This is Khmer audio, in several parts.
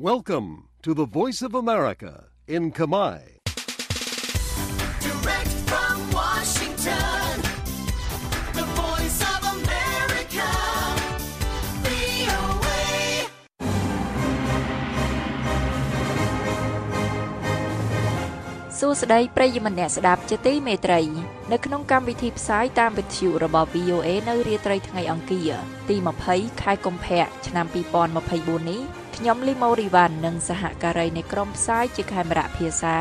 Welcome to the Voice of America in Kamai. Direct from Washington, the voice of America, VOA. សួស្តីប្រិយមិត្តអ្នកស្ដាប់ជាទីមេត្រី នៅក្នុងកម្មវិធីផ្សាយតាមវិទ្យុរបស់ VOA នៅរាត្រីថ្ងៃអង្គារទី20ខែកុម្ភៈឆ្នាំ2024នេះ ខ្ញុំលីម៉ូរីវ៉ាន់និងសហការីនៃក្រុមផ្សាយជាខេមរៈភាសា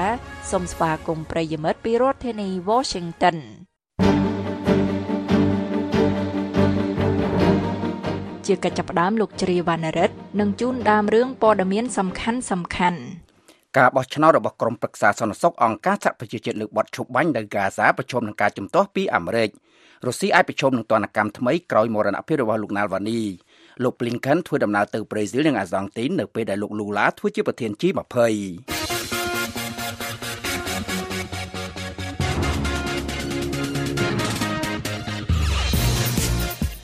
សូមស្វាគមន៍ប្រិយមិត្តពីរដ្ឋធានី Washington ជាកិច្ចចាប់ផ្ដើមលោកជ្រាវណ្ណរិទ្ធនឹងជូនដើមរឿងព័ត៌មានសំខាន់សំខាន់ៗការបោះឆ្នោតរបស់ក្រុមប្រឹក្សាសន្តិសុខអង្គការសហប្រជាជាតិលើកបទឈប់បាញ់នៅហ្គាហ្សាប្រឈមនឹងការជំទាស់ពីអាមេរិករុស្ស៊ីអាចប្រឈមនឹងទណ្ឌកម្មថ្មីក្រោយមរណភាពរបស់លោកណាល់វ៉ានី លោក Blinken ធ្វើដំណើរទៅប្រេស៊ីលនិងអាសង់ទីននៅពេលដែលលោកលូឡាធ្វើជាប្រធាន G20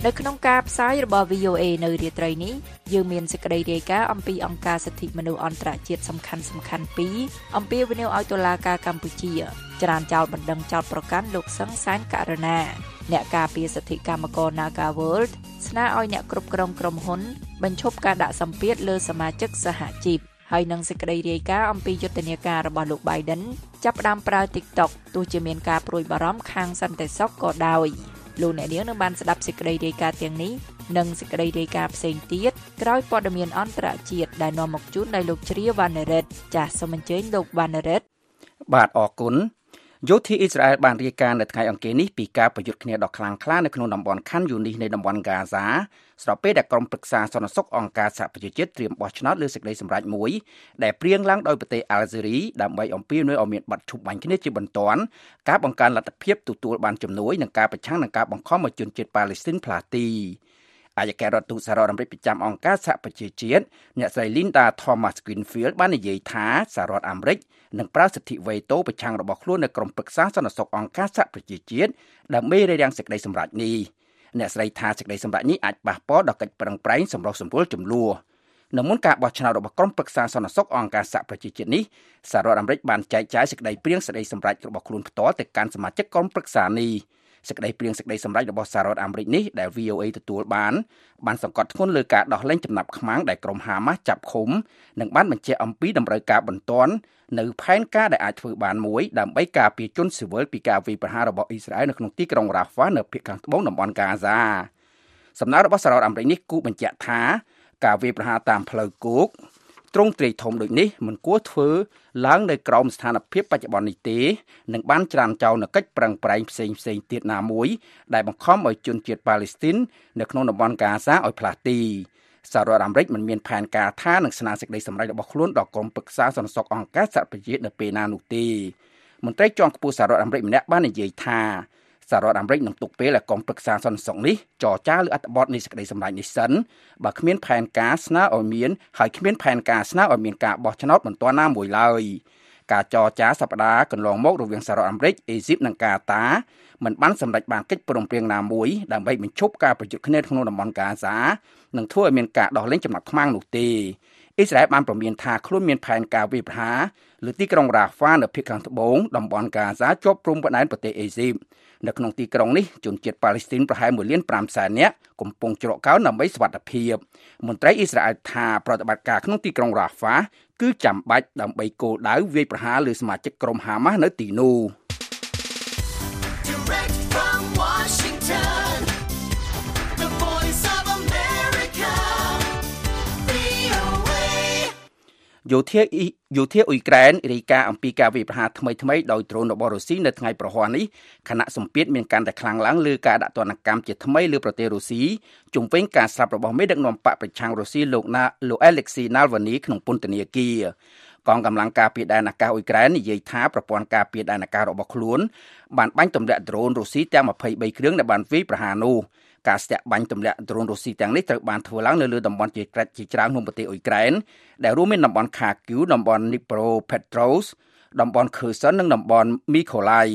នៅក្នុងការផ្សាយរបស់ VOA នៅរាត្រីនេះយើងមានសេចក្តីរាយការណ៍អំពីអង្គការសិទ្ធិមនុស្សអន្តរជាតិសំខាន់សំខាន់ពីរអំពីវិនិយោគឲ្យតុលាការកម្ពុជាចរានចោលបណ្ដឹងចោលប្រកាន់លោកសឹងសានករណាអ្នកការពារសិទ្ធិកម្មករ Naga World ស្នើឲ្យអ្នកគ្រប់គ្រងក្រុមហ៊ុន បញ្ឈប់ការដាក់សម្ពាធលើសមាជិកសហជីពហើយនឹងសេចក្តីរាយការណ៍អំពីយុទ្ធនាការរបស់លោក Biden ចាប់ផ្ដើមប្រើ TikTok ទោះជាមានការព្រួយបារម្ភខាងសន្តិសុខក៏ដោយ លោកអ្នកនាងនឹងបានស្ដាប់សេចក្តីរាយការណ៍ទាំងនេះនិងសេចក្តីរាយការណ៍ផ្សេងទៀតក្រោយព័ត៌មានអន្តរជាតិដែលនាំមកជូនដោយលោកជ្រាវណ្ណរិទ្ធចាសសូមអញ្ជើញលោកវណ្ណរិទ្ធបាទអរគុណ យោធាអ៊ីស្រាអែលបានរាយការណ៍នៅថ្ងៃអង្គារនេះពីការប្រយុទ្ធគ្នាដ៏ខ្លាំងក្លានៅក្នុងតំបន់ខណ្ឌយូនីសនៃតំបន់ហ្គាហ្សាស្របពេលដែលក្រុមប្រឹក្សាសន្តិសុខអង្គការសហប្រជាជាតិត្រៀមបោះឆ្នោតលើសេចក្តីសម្រេចមួយដែលព្រៀងឡើងដោយប្រទេសអាល់ហ្សេរីដើម្បីអំពាវនាវឲ្យមានបទឈប់បាញ់គ្នាជាបន្ទាន់ការបង្កើនលទ្ធភាពទទួលបានជំនួយនិងការប្រឆាំងនឹងការបង្ខំឲ្យជនជាតិប៉ាឡេស្ទីនផ្លាទី អាយការដ្ឋទូតសហរដ្ឋអាមេរិកប្រចាំអង្គការសហប្រជាជាតិអ្នកស្រី Linda Thomas Greenfield បាននិយាយថាសហរដ្ឋអាមេរិកនឹងប្រើសិទ្ធិវេតូប្រឆាំងរបស់ខ្លួននៅក្រុមប្រឹក្សាសន្តិសុខអង្គការសហប្រជាជាតិដើម្បីរារាំងសេចក្តីសម្រេចនេះអ្នកស្រីថាសេចក្តីសម្រេចនេះអាចប៉ះពាល់ដល់កិច្ចប្រឹងប្រែងសម្រុះសម្រួលចំនួននៅមុនការបោះឆ្នោតរបស់ក្រុមប្រឹក្សាសន្តិសុខអង្គការសហប្រជាជាតិនេះសហរដ្ឋអាមេរិកបានចែកចាយសេចក្តីព្រៀងសេចក្តីសម្រេចរបស់ខ្លួនផ្ទាល់ទៅកាន់សមាជិកក្រុមប្រឹក្សានេះ សេចក្តីព្រៀងសេចក្តីសម្រេចរបស់សហរដ្ឋអាមេរិកនេះដែល VOA ទទួលបានបានសង្កត់ធ្ងន់លើការដោះលែងចំណាប់ខ្មាំងដែលក្រុមហាម៉ាស់ចាប់ឃុំនិងបានបញ្ជាក់អំពីតម្រូវការបន្ទាន់នៅផែនការដែលអាចធ្វើបានមួយដើម្បីការពារជនស៊ីវិលពីការវាយប្រហាររបស់អ៊ីស្រាអែលនៅក្នុងទីក្រុងរ៉ាហ្វានៅភាគខាងត្បូងតំបន់ហ្គាហ្សាសំណើរបស់សហរដ្ឋអាមេរិកនេះគូបញ្ជាក់ថាការវាយប្រហារតាមផ្លូវគោក ទ្រង់ទ្រាយធំដូចនេះមិនគួរធ្វើឡើងនៅក្រោមស្ថានភាពបច្ចុប្បន្ននេះទេនឹងបានច្រានចោលនៅកិច្ចប្រឹងប្រែងផ្សេងផ្សេងទៀតណាមួយដែលបង្ខំឲ្យជនជាតិប៉ាឡេស្ទីននៅក្នុងតំបន់ហ្គាហ្សាឲ្យផ្លាស់ទីសហរដ្ឋអាមេរិកមិនមានផែនការថានឹងស្នើសេចក្តីសម្រេចរបស់ខ្លួនដល់ក្រុមប្រឹក្សាសន្តិសុខអង្គការសហប្រជាជាតិនៅពេលណានោះទេមន្ត្រីជាន់ខ្ពស់សហរដ្ឋអាមេរិកម្នាក់បាននិយាយថា សហរដ្ឋអាមេរិកនឹងទុកពេលឲ្យក្រុមប្រឹក្សាសន្តិសុខនេះចរចាលើអត្ថបទនៃសេចក្តីសម្រេចនេះសិនបើគ្មានផែនការស្នើឲ្យមានហើយគ្មានផែនការស្នើឲ្យមានការបោះឆ្នោតបន្ទាន់ណាមួយឡើយការចរចាសប្តាហ៍កន្លងមករវាងសហរដ្ឋអាមេរិកអេស៊ីបនិងកាតាមិនបានសម្រេចបានកិច្ចព្រមព្រៀងណាមួយដើម្បីបញ្ឈប់ការប្រយុទ្ធគ្នាក្នុងតំបន់ហ្គាហ្សានិងធ្វើឲ្យមានការដោះលែងចំណាប់ខ្មាំងនោះទេអ៊ីស្រាអែលបានប្រមានថាខ្លួនមានផែនការវាយប្រហារលើទីក្រុងរ៉ាហ្វានៅភាគខាងត្បូងតំបន់ហ្គាហ្សាជាប់ព្រំដែនប្រទេសអេស៊ីប នៅក្នុងទីក្រុងនេះជនជាតិប៉ាឡេស្ទីនប្រហែល1លាន5សែននាក់កំពុងច្រកកោនដើម្បីសុវត្ថិភាពមន្ត្រីអ៊ីស្រាអែលថាប្រតិបត្តិការក្នុងទីក្រុងរ៉ាហ្វាគឺចាំបាច់ដើម្បីគោលដៅវាយប្រហារលើសមាជិកក្រុមហាម៉ាស់នៅទីនោះ យោធាអ៊ីយោធាអ៊ុយក្រែនរាយការណ៍អំពីការវាយប្រហារថ្មីថ្មីដោយដ្រូនរបស់រុស្ស៊ីនៅថ្ងៃប្រហ័សនេះខណៈសម្ពាធមានកាន់តែខ្លាំងឡើងលើការដាក់ទណ្ឌកម្មជាថ្មីលើប្រទេសរុស្ស៊ីជំវិញការស្លាប់របស់មេដឹកនាំបកប្រឆាំងរុស្ស៊ីលោកណាលោកអេលេកស៊ីណាល់វ៉ានីក្នុងពន្ធនាគារកងកម្លាំងការពារដែនអាកាសអ៊ុយក្រែននិយាយថាប្រព័ន្ធការពារដែនអាកាសរបស់ខ្លួនបានបាញ់ទម្លាក់ដ្រូនរុស្ស៊ីទាំង23គ្រឿងដែលបានវាយប្រហារនោះ ការស្ទាក់បាញ់ទម្លាក់ដ្រូនរុស្ស៊ីទាំងនេះត្រូវបានធ្វើឡើងនៅលើតំបន់ជាក្រិតជាច្រើនក្នុងប្រទេសអ៊ុយក្រែនដែលរួមមានតំបន់ Kharkiv តំបន់ Dnipropetrovsk តំបន់ Kherson និងតំបន់ Mykolaiv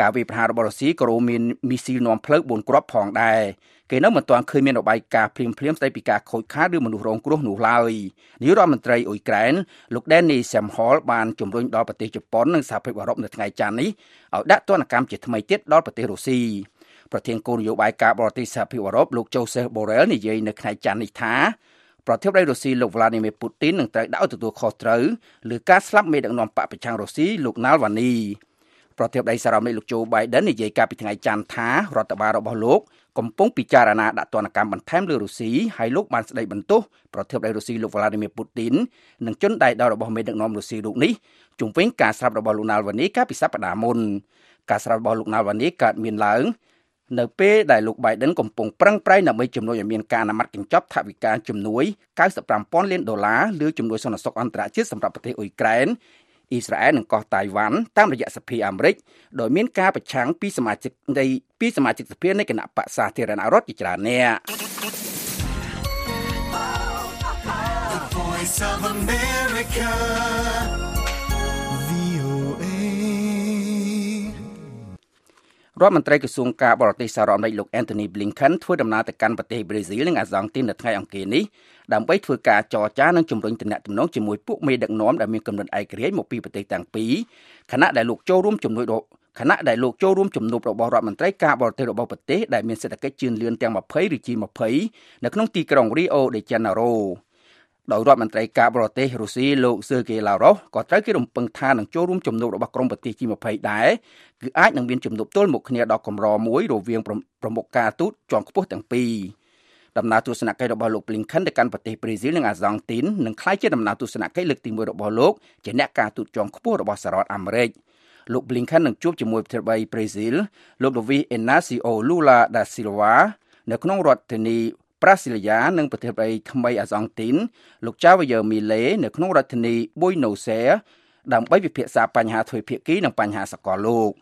ការវាយប្រហាររបស់រុស្ស៊ីក៏រួមមានមីស៊ីលនាំផ្លូវ4គ្រាប់ផងដែរគេនៅមិនទាន់ឃើញមានរបាយការណ៍ភ្លាមភ្លាមស្ដីពីការខូចខាតឬមនុស្សរងគ្រោះនោះឡើយនាយករដ្ឋមន្ត្រីអ៊ុយក្រែនលោក Danny Samhol បានជំរុញដល់ប្រទេសជប៉ុននិងសហភាពអឺរ៉ុបនៅថ្ងៃច័ន្ទនេះឲ្យដាក់ទណ្ឌកម្មជាថ្មីទៀតដល់ប្រទេសរុស្ស៊ី ប្រធានគោលនយោបាយការបរទេសសហភាពអឺរ៉ុបលោក Joseph Borrell និយាយនៅថ្ងៃច័ន្ទនេះថាប្រធានាធិបតីរុស្ស៊ីលោក Vladimir Putin នឹងត្រូវដាក់ឲ្យទទួលខុសត្រូវលើការស្លាប់មេដឹកនាំបកប្រឆាំងរុស្ស៊ីលោក Navalny ប្រធានាធិបតីសារ៉ាមេរិកលោកโจ Biden និយាយកាលពីថ្ងៃច័ន្ទថារដ្ឋបាលរបស់លោកកំពុងពិចារណាដាក់ទណ្ឌកម្មបន្ថែមលើរុស្ស៊ីហើយលោកបានស្ដីបន្ទោសប្រធានាធិបតីរុស្ស៊ីលោក Vladimir Putin និងជនដៃដល់របស់មេដឹកនាំរុស្ស៊ីរូបនេះជុំវិញការស្លាប់របស់លោក Navalny កាលពីសប្តាហ៍មុនការស្លាប់របស់លោក Navalny កើតមានឡើង នៅពេលដែលលោក Biden កំពុងប្រឹងប្រែងដើម្បីជំនួយឲ្យមានការអនុម័តកញ្ចប់ថវិកាជំនួយ95,000លានដុល្លារលើជំនួយសន្តិសុខអន្តរជាតិសម្រាប់ប្រទេសអ៊ុយក្រែនអ៊ីស្រាអែលនិងកោះតៃវ៉ាន់តាមរយៈសភាអាមេរិកដោយមានការប្រឆាំងពីសមាជិកនៃពីសមាជិកសភានៃគណៈបកសាធារណរដ្ឋជាច្រើនអ្នក Voice of America. រដ្ឋមន្ត្រីក្រសួងការបរទេសសហរដ្ឋអាមេរិកលោក Anthony Blinken ធ្វើដំណើរទៅកាន់ប្រទេសប្រេស៊ីលនិងអាសង់ទីននៅថ្ងៃអង្គារនេះដើម្បីធ្វើការចរចានិងជំរុញទំនាក់ទំនងជាមួយពួកមេដឹកនាំដែលមានគំនិតឯករាជ្យមកពីប្រទេសទាំងពីរខណៈដែលលោកចូលរួមជំនួយខណៈដែលលោកចូលរួមជំនួបរបស់រដ្ឋមន្ត្រីការបរទេសរបស់ប្រទេសដែលមានសេដ្ឋកិច្ចជឿនលឿនទាំង20ឬ G20 នៅក្នុងទីក្រុង Rio de Janeiro ដោយរដ្ឋមន្ត្រីការបរទេសរុស្ស៊ីលោក Sergei Lavrov ក៏ត្រូវគេរំពឹងថានឹងចូលរួមជំនួបរបស់ក្រុមប្រទេស G20 ដែរគឺអាចនឹងមានជំនួបទល់មុខគ្នាដ៏កម្រមួយរវាងប្រមុខការទូតជាន់ខ្ពស់ទាំងពីរដំណើរទស្សនកិច្ចរបស់លោក Blinken ទៅកាន់ប្រទេសប្រេស៊ីលនិងអាសង់ទីននឹងក្លាយជាដំណើរទស្សនកិច្ចលើកទី1របស់លោកជាអ្នកការទូតជាន់ខ្ពស់របស់សហរដ្ឋអាមេរិកលោក Blinken នឹងជួបជាមួយប្រធានាធិបតីប្រេស៊ីលលោក Luiz Inácio Lula da Silva នៅក្នុងរដ្ឋធានី ប្រាស៊ីលីយ៉ានិងប្រធានាធិបតីថ្មីអាសង់ទីនលោក Javier Milei នៅក្នុងរដ្ឋធានី Buenos Aires ដើម្បីពិភាក្សាបញ្ហាទ្វេភាគីនិងបញ្ហាសកលលោក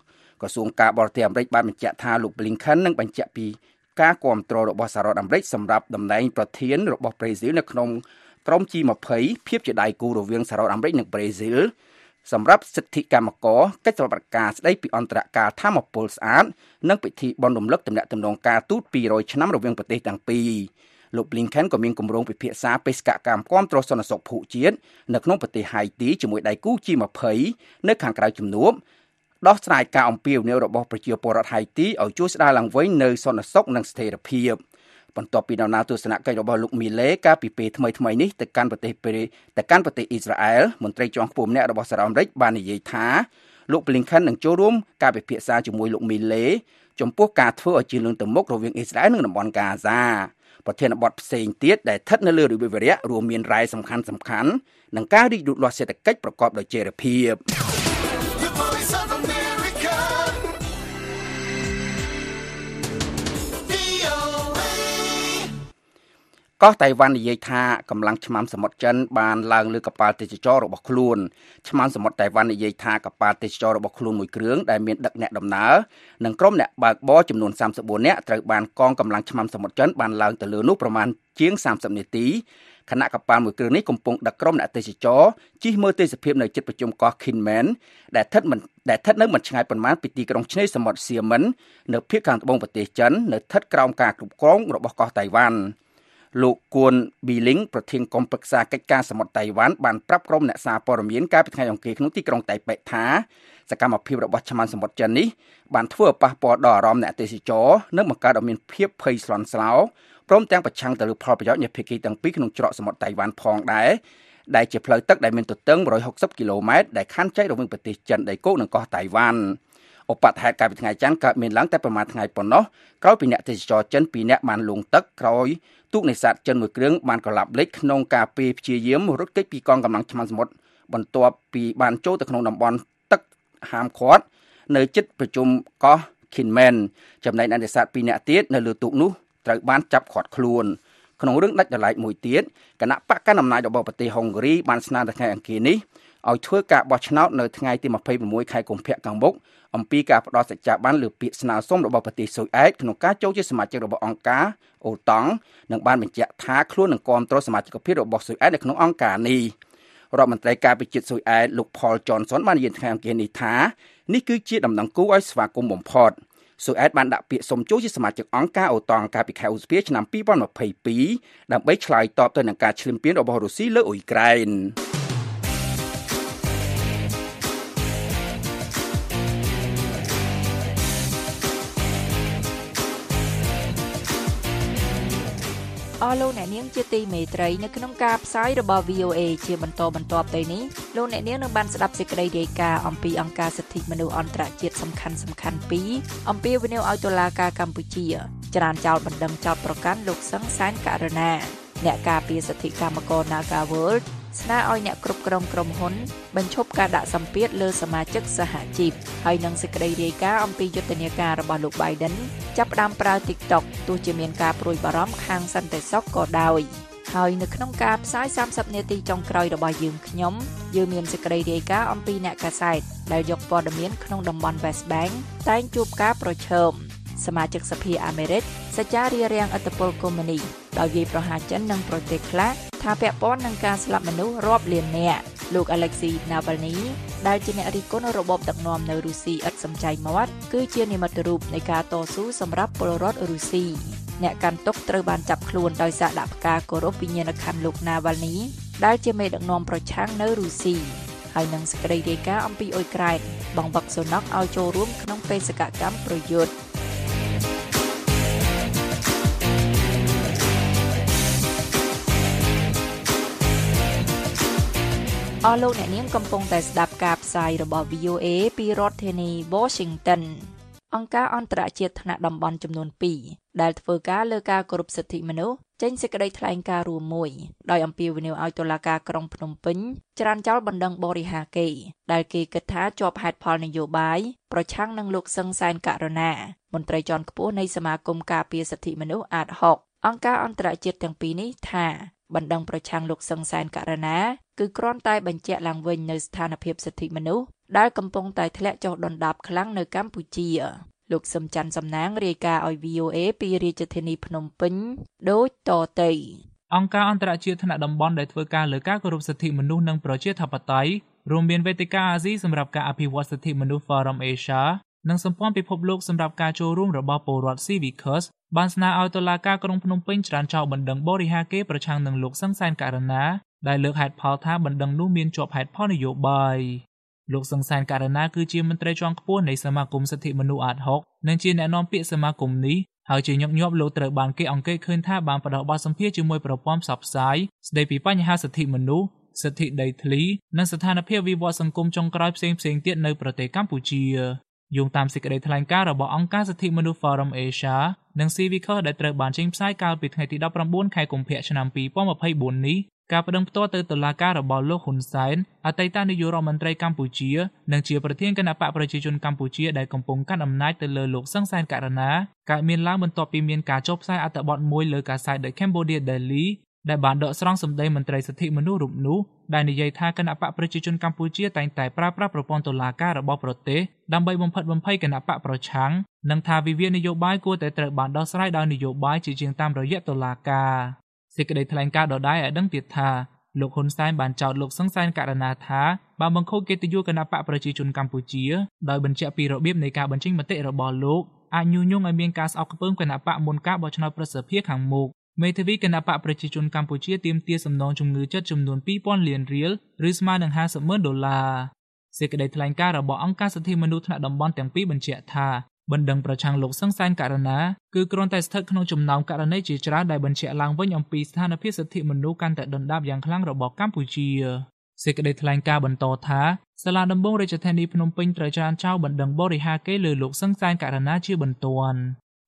ក្រសួងការបរទេសអាមេរិកបានបញ្ជាក់ថាលោក Blinken នឹងបញ្ជាក់ពីការគ្រប់គ្រងរបស់សហរដ្ឋអាមេរិកសម្រាប់តំណែងប្រធានរបស់ប្រេស៊ីលនៅក្នុងក្រុម G20 ភាពជាដៃគូរវាងសហរដ្ឋអាមេរិកនិងប្រេស៊ីល សម្រាប់សិទ្ធិកម្មករកិច្ចប្រតិបត្តិការស្ដីពីអន្តរការធម្មពលស្អាតនិងពិធីបុណ្យរំលឹកទំនាក់ទំនងការទូត200ឆ្នាំរវាងប្រទេសទាំងពីរលោក Blinken ក៏មានគម្រោងពិភាក្សាបេសកកម្មគាំទ្រសន្តិសុខភូមិជាតិនៅក្នុងប្រទេសហៃទីជាមួយដៃគូ G20 នៅខាងក្រៅជំនួបដោះស្រាយការអំពាវនាវរបស់ប្រជាពលរដ្ឋហៃទីឲ្យជួយស្ដារឡើងវិញនៅសន្តិសុខនិងស្ថិរភាព បន្ទាប់ពីដំណើរទស្សនកិច្ចរបស់លោកមីលេកាលពីពេលថ្មីថ្មីនេះទៅកាន់ប្រទេសពេលទៅកាន់ប្រទេសអ៊ីស្រាអែលមន្ត្រីជាន់ខ្ពស់ម្នាក់របស់សហរដ្ឋអាមេរិកបាននិយាយថាលោក Blinken នឹងចូលរួមការពិភាក្សាជាមួយលោកមីលេចំពោះការធ្វើឲ្យជាលឿនទៅមុខរវាងអ៊ីស្រាអែលនិងតំបន់កាហ្សាប្រធានបទផ្សេងទៀតដែលស្ថិតនៅលើរបៀបវរៈរួមមានរ៉ែសំខាន់សំខាន់និងការរីកលូតលាស់សេដ្ឋកិច្ចប្រកបដោយចីរភាព កោះតៃវ៉ាន់និយាយថាកម្លាំងឆ្មាំសមុទ្រចិនបានឡើងលើកប៉ាល់ទេសចររបស់ខ្លួនឆ្មាំសមុទ្រតៃវ៉ាន់និយាយថាកប៉ាល់ទេសចររបស់ខ្លួនមួយគ្រឿងដែលមានដឹកអ្នកដំណើរនិងក្រុមអ្នកបើកបរចំនួន34នាក់ត្រូវបានកងកម្លាំងឆ្មាំសមុទ្រចិនបានឡើងទៅលើនោះប្រមាណជាង30នាទីខណៈកប៉ាល់មួយគ្រឿងនេះកំពុងដឹកក្រុមអ្នកទេសចរជិះមើលទេសភាពនៅជិតប្រជុំកោះ Kinmen ដែលស្ថិតមិនដែលស្ថិតនៅមិនឆ្ងាយប៉ុន្មានពីទីក្រុងឆ្នេរសមុទ្រសៀមិននៅភាគខាងត្បូងប្រទេសចិននៅស្ថិតក្រោមការគ្រប់គ្រងរបស់កោះតៃវ៉ាន់ លោកគួនប៊ីលីងប្រធានគណៈប្រឹក្សាកិច្ចការសមុទ្រតៃវ៉ាន់បានប្រាប់ក្រុមអ្នកសារព័ត៌មានកាលពីថ្ងៃអង្គារក្នុងទីក្រុងតៃប៉េថាសកម្មភាពរបស់ឆ្មាំសមុទ្រចិននេះបានធ្វើឲ្យប៉ះពាល់ដល់អារម្មណ៍អ្នកទេសចរនិងបង្កើតឲ្យមានភាពភ័យស្លន់ស្លោព្រមទាំងប្រឆាំងទៅលើផលប្រយោជន៍នៃភាគីទាំងពីរក្នុងច្រកសមុទ្រតៃវ៉ាន់ផងដែរដែលជាផ្លូវទឹកដែលមានទទឹង160គីឡូម៉ែត្រដែលខណ្ឌចែករវាងប្រទេសចិនដីគោកនិងកោះតៃវ៉ាន់ ឧបទ្ហេតុកាលពីថ្ងៃច័ន្ទកើតមានឡើងតែប្រមាណថ្ងៃប៉ុណ្ណោះក្រោយពីអ្នកទេសចរចិន2នាក់បានលង់ទឹកក្រោយទូកនេសាទចិនមួយគ្រឿងបានកលាប់លេចក្នុងការពេលព្យាយាមរត់គេចពីកងកម្លាំងឆ្មាំសមុទ្របន្ទាប់ពីបានចូលទៅក្នុងតំបន់ទឹកហាមឃាត់នៅជិតប្រជុំកោះ Kinmen ចំណែកអ្នកនេសាទ2នាក់ទៀតនៅលើទូកនោះត្រូវបានចាប់ឃាត់ខ្លួនក្នុងរឿងដាច់ដライមួយទៀតគណៈបកកណ្ដាលអំណាចរបស់ប្រទេសហុងហ្គ្រីបានស្នើទៅថ្ងៃអង្គារនេះ ឲ្យធ្វើការបោះឆ្នោតនៅថ្ងៃទី26ខែកុម្ភៈខាងមុខអំពីការផ្ដល់សច្ចាប័នលើពាក្យស្នើសុំរបស់ប្រទេសស៊ុយអែតក្នុងការចូលជាសមាជិករបស់អង្គការអូតង់និងបានបញ្ជាក់ថាខ្លួននឹងគាំទ្រសមាជិកភាពរបស់ស៊ុយអែតនៅក្នុងអង្គការនេះរដ្ឋមន្ត្រីការពិចិត្រស៊ុយអែតលោក Paul Johnson បាននិយាយថ្ងៃអង្គារនេះថានេះគឺជាដំណឹងគួរឲ្យស្វាគមន៍បំផុតស៊ុយអែតបានដាក់ពាក្យសុំចូលជាសមាជិកអង្គការអូតង់កាលពីខែឧសភាឆ្នាំ2022ដើម្បីឆ្លើយតបទៅនឹងការឈ្លានពានរបស់រុស្ស៊ីលើអ៊ុយក្រែន អស់លោកអ្នកនាងជាទីមេត្រីនៅក្នុងការផ្សាយរបស់ VOA ជាបន្តបន្ទាប់ទៅនេះលោកអ្នកនាងនឹងបានស្ដាប់សេចក្តីរាយការណ៍អំពីអង្គការសិទ្ធិមនុស្សអន្តរជាតិសំខាន់សំខាន់ពីរអំពីវិនិយោគឲ្យតុលាការកម្ពុជាចរានចោលបណ្ដឹងចោតប្រកាន់លោកសឹងសានករណាអ្នកការពារសិទ្ធិកម្មករ Naga World ស្នើឲ្យអ្នកគ្រប់គ្រងក្រុមហ៊ុនបញ្ឈប់ការដាក់សម្ពាធលើសមាជិកសហជីពហើយនឹងសេចក្តីរាយការណ៍អំពីយុទ្ធនាការរបស់លោក Biden ចាប់ផ្ដើមប្រើ TikTok ទោះជាមានការព្រួយបារម្ភខាងសន្តិសុខក៏ដោយហើយនៅក្នុងការផ្សាយ30នាទីចុងក្រោយរបស់យើងខ្ញុំយើងមានសេចក្តីរាយការណ៍អំពីអ្នកកាសែតដែលយកព័ត៌មានក្នុងតំបន់ West Bank តែងជួបការប្រឈម សមាជិកសភាអាមេរិកសច្ចារារាំងអត្តពលកុម្មុយនីដោយវាយប្រហារចិននិងប្រទេសខ្លះថាពាក់ព័ន្ធនឹងការស្លាប់មនុស្សរាប់លាននាក់លោក Alexei Navalny ដែលជាអ្នករិះគន់របបដឹកនាំនៅរុស្ស៊ីឥតសំចៃមាត់គឺជានិមិត្តរូបនៃការតស៊ូសម្រាប់ពលរដ្ឋរុស្ស៊ីអ្នកកាន់ទុកត្រូវបានចាប់ខ្លួនដោយសារដាក់ផ្កាគោរពវិញ្ញាណក្ខន្ធលោក Navalny ដែលជាមេដឹកនាំប្រឆាំងនៅរុស្ស៊ីហើយនឹងសេចក្តីរាយការណ៍អំពីអ៊ុយក្រែនបង្វឹកសុនកឲ្យចូលរួមក្នុងបេសកកម្មប្រយុទ្ធ អស់លោកអ្នកនាងកំពុងតែស្ដាប់ការផ្សាយរបស់ VOA ពីរដ្ឋធានី Washington អង្គការអន្តរជាតិថ្នាក់តំបន់ចំនួន2ដែលធ្វើការលើការគោរពសិទ្ធិមនុស្សចេញសេចក្តីថ្លែងការណ៍រួមមួយដោយអំពាវនាវឲ្យតុលាការក្រុងភ្នំពេញច្រានចោលបណ្ដឹងបរិហាកេដែលគេគិតថាជាប់ហេតុផលនយោបាយប្រឆាំងនឹងលោកសឹងសែនករណាមន្ត្រីជាន់ខ្ពស់នៃសមាគមការពារសិទ្ធិមនុស្សអាត6អង្គការអន្តរជាតិទាំងពីរនេះថា បណ្ដឹងប្រឆាំងលោកសឹងសែនករណាគឺគ្រាន់តែបញ្ជាក់ឡើងវិញនៅស្ថានភាពសិទ្ធិមនុស្សដែលកំពុងតែធ្លាក់ចុះដុនដាបខ្លាំងនៅកម្ពុជាលោកសឹមច័ន្ទសំណាងរាយការណ៍ឲ្យ VOA ពីរាជធានីភ្នំពេញដូចតទៅអង្គការអន្តរជាតិថ្នាក់តំបន់ដែលធ្វើការលើការគោរពសិទ្ធិមនុស្សនិងប្រជាធិបតេយ្យរួមមានវេទិកាអាស៊ីសម្រាប់ការអភិវឌ្ឍសិទ្ធិមនុស្ស Forum Asia និងសម្ព័ន្ធពិភពលោកសម្រាប់ការចូលរួមរបស់ពលរដ្ឋ Civicus បានស្នើឲ្យតុលាការក្រុងភ្នំពេញច្រានចោលបណ្ដឹងបរិហាកេប្រឆាំងនឹងលោកសឹងសែនករណាដែលលើកហេតុផលថាបណ្ដឹងនោះមានជាប់ហេតុផលនយោបាយលោកសង្សានករណាគឺជាមន្ត្រីជាន់ខ្ពស់នៃសមាគមសិទ្ធិមនុស្សអាត6និងជាអ្នកនាំពាក្យសមាគមនេះហើយជាញឹកញាប់លោកត្រូវបានគេអង្កេតឃើញថាបានផ្ដោតបទសម្ភាសជាមួយប្រព័ន្ធផ្សព្វផ្សាយស្ដីពីបញ្ហាសិទ្ធិមនុស្សសិទ្ធិដីធ្លី និងស្ថានភាពវិវត្តសង្គមចុងក្រោយផ្សេងៗទៀតនៅប្រទេសកម្ពុជា យោងតាមសេចក្តីថ្លែងការណ៍របស់អង្គការសិទ្ធិមនុស្ស Forum Asia និង Civicus ដែលត្រូវបានចេញផ្សាយកាលពីថ្ងៃទី19ខែកុម្ភៈឆ្នាំ2024នេះការប្តឹងផ្ទាល់ទៅតុលាការរបស់លោកហ៊ុនសែនអតីតនាយករដ្ឋមន្ត្រីកម្ពុជានិងជាប្រធានគណៈបកប្រជាជនកម្ពុជាដែលកំពុងកាន់អំណាចទៅលើលោកសឹងសែនករណាកើតមានឡើងបន្ទាប់ពីមានការចុះផ្សាយអត្ថបទមួយលើកាសែត The Cambodia Daily ដែលបានដកស្រង់សម្ដីមន្ត្រីសិទ្ធិមនុស្សរូបនោះ ដែលនិយាយថាគណៈបកប្រជាជនកម្ពុជាតែងតែប្រើប្រាស់ប្រព័ន្ធតុលាការរបស់ប្រទេសដើម្បីបំផិតបំភ័យគណៈបកប្រឆាំងនិងថាវិវាទនយោបាយគួរតែត្រូវបានដោះស្រាយដោយនយោបាយជាជាងតាមរយៈតុលាការសេចក្តីថ្លែងការណ៍ដដែលឲ្យដឹងទៀតថាលោកហ៊ុនសែនបានចោទលោកសង្សានករណីថាបានបង្ខូចកិត្តិយសគណៈបកប្រជាជនកម្ពុជាដោយបញ្ជាក់ពីរបៀបនៃការបញ្ចេញមតិរបស់លោកអាចញុះញង់ឲ្យមានការស្អប់ខ្ពើមគណៈបកមុនការបោះឆ្នោតប្រសិទ្ធភាពខាងមុខ មេធាវីគណៈបកប្រជាជនកម្ពុជាទាមទារសំណងជំងឺចិត្តចំនួន2000លានរៀលឬស្មើនឹង50ម៉ឺនដុល្លារសេចក្តីថ្លែងការណ៍របស់អង្គការសិទ្ធិមនុស្សថ្នាក់តំបន់ទាំងពីរបញ្ជាក់ថាបណ្ដឹងប្រឆាំងលោកសឹងសែនករណាគឺគ្រាន់តែស្ថិតក្នុងចំណោមករណីជាច្រើនដែលបញ្ជាក់ឡើងវិញអំពីស្ថានភាពសិទ្ធិមនុស្សកាន់តែដុនដាបយ៉ាងខ្លាំងរបស់កម្ពុជាសេចក្តីថ្លែងការណ៍បន្តថាសាលាដំបងរាជធានីភ្នំពេញត្រូវច្រានចោលបណ្ដឹងបរិហាកេលើលោកសឹងសែនករណាជាបន្ទាន់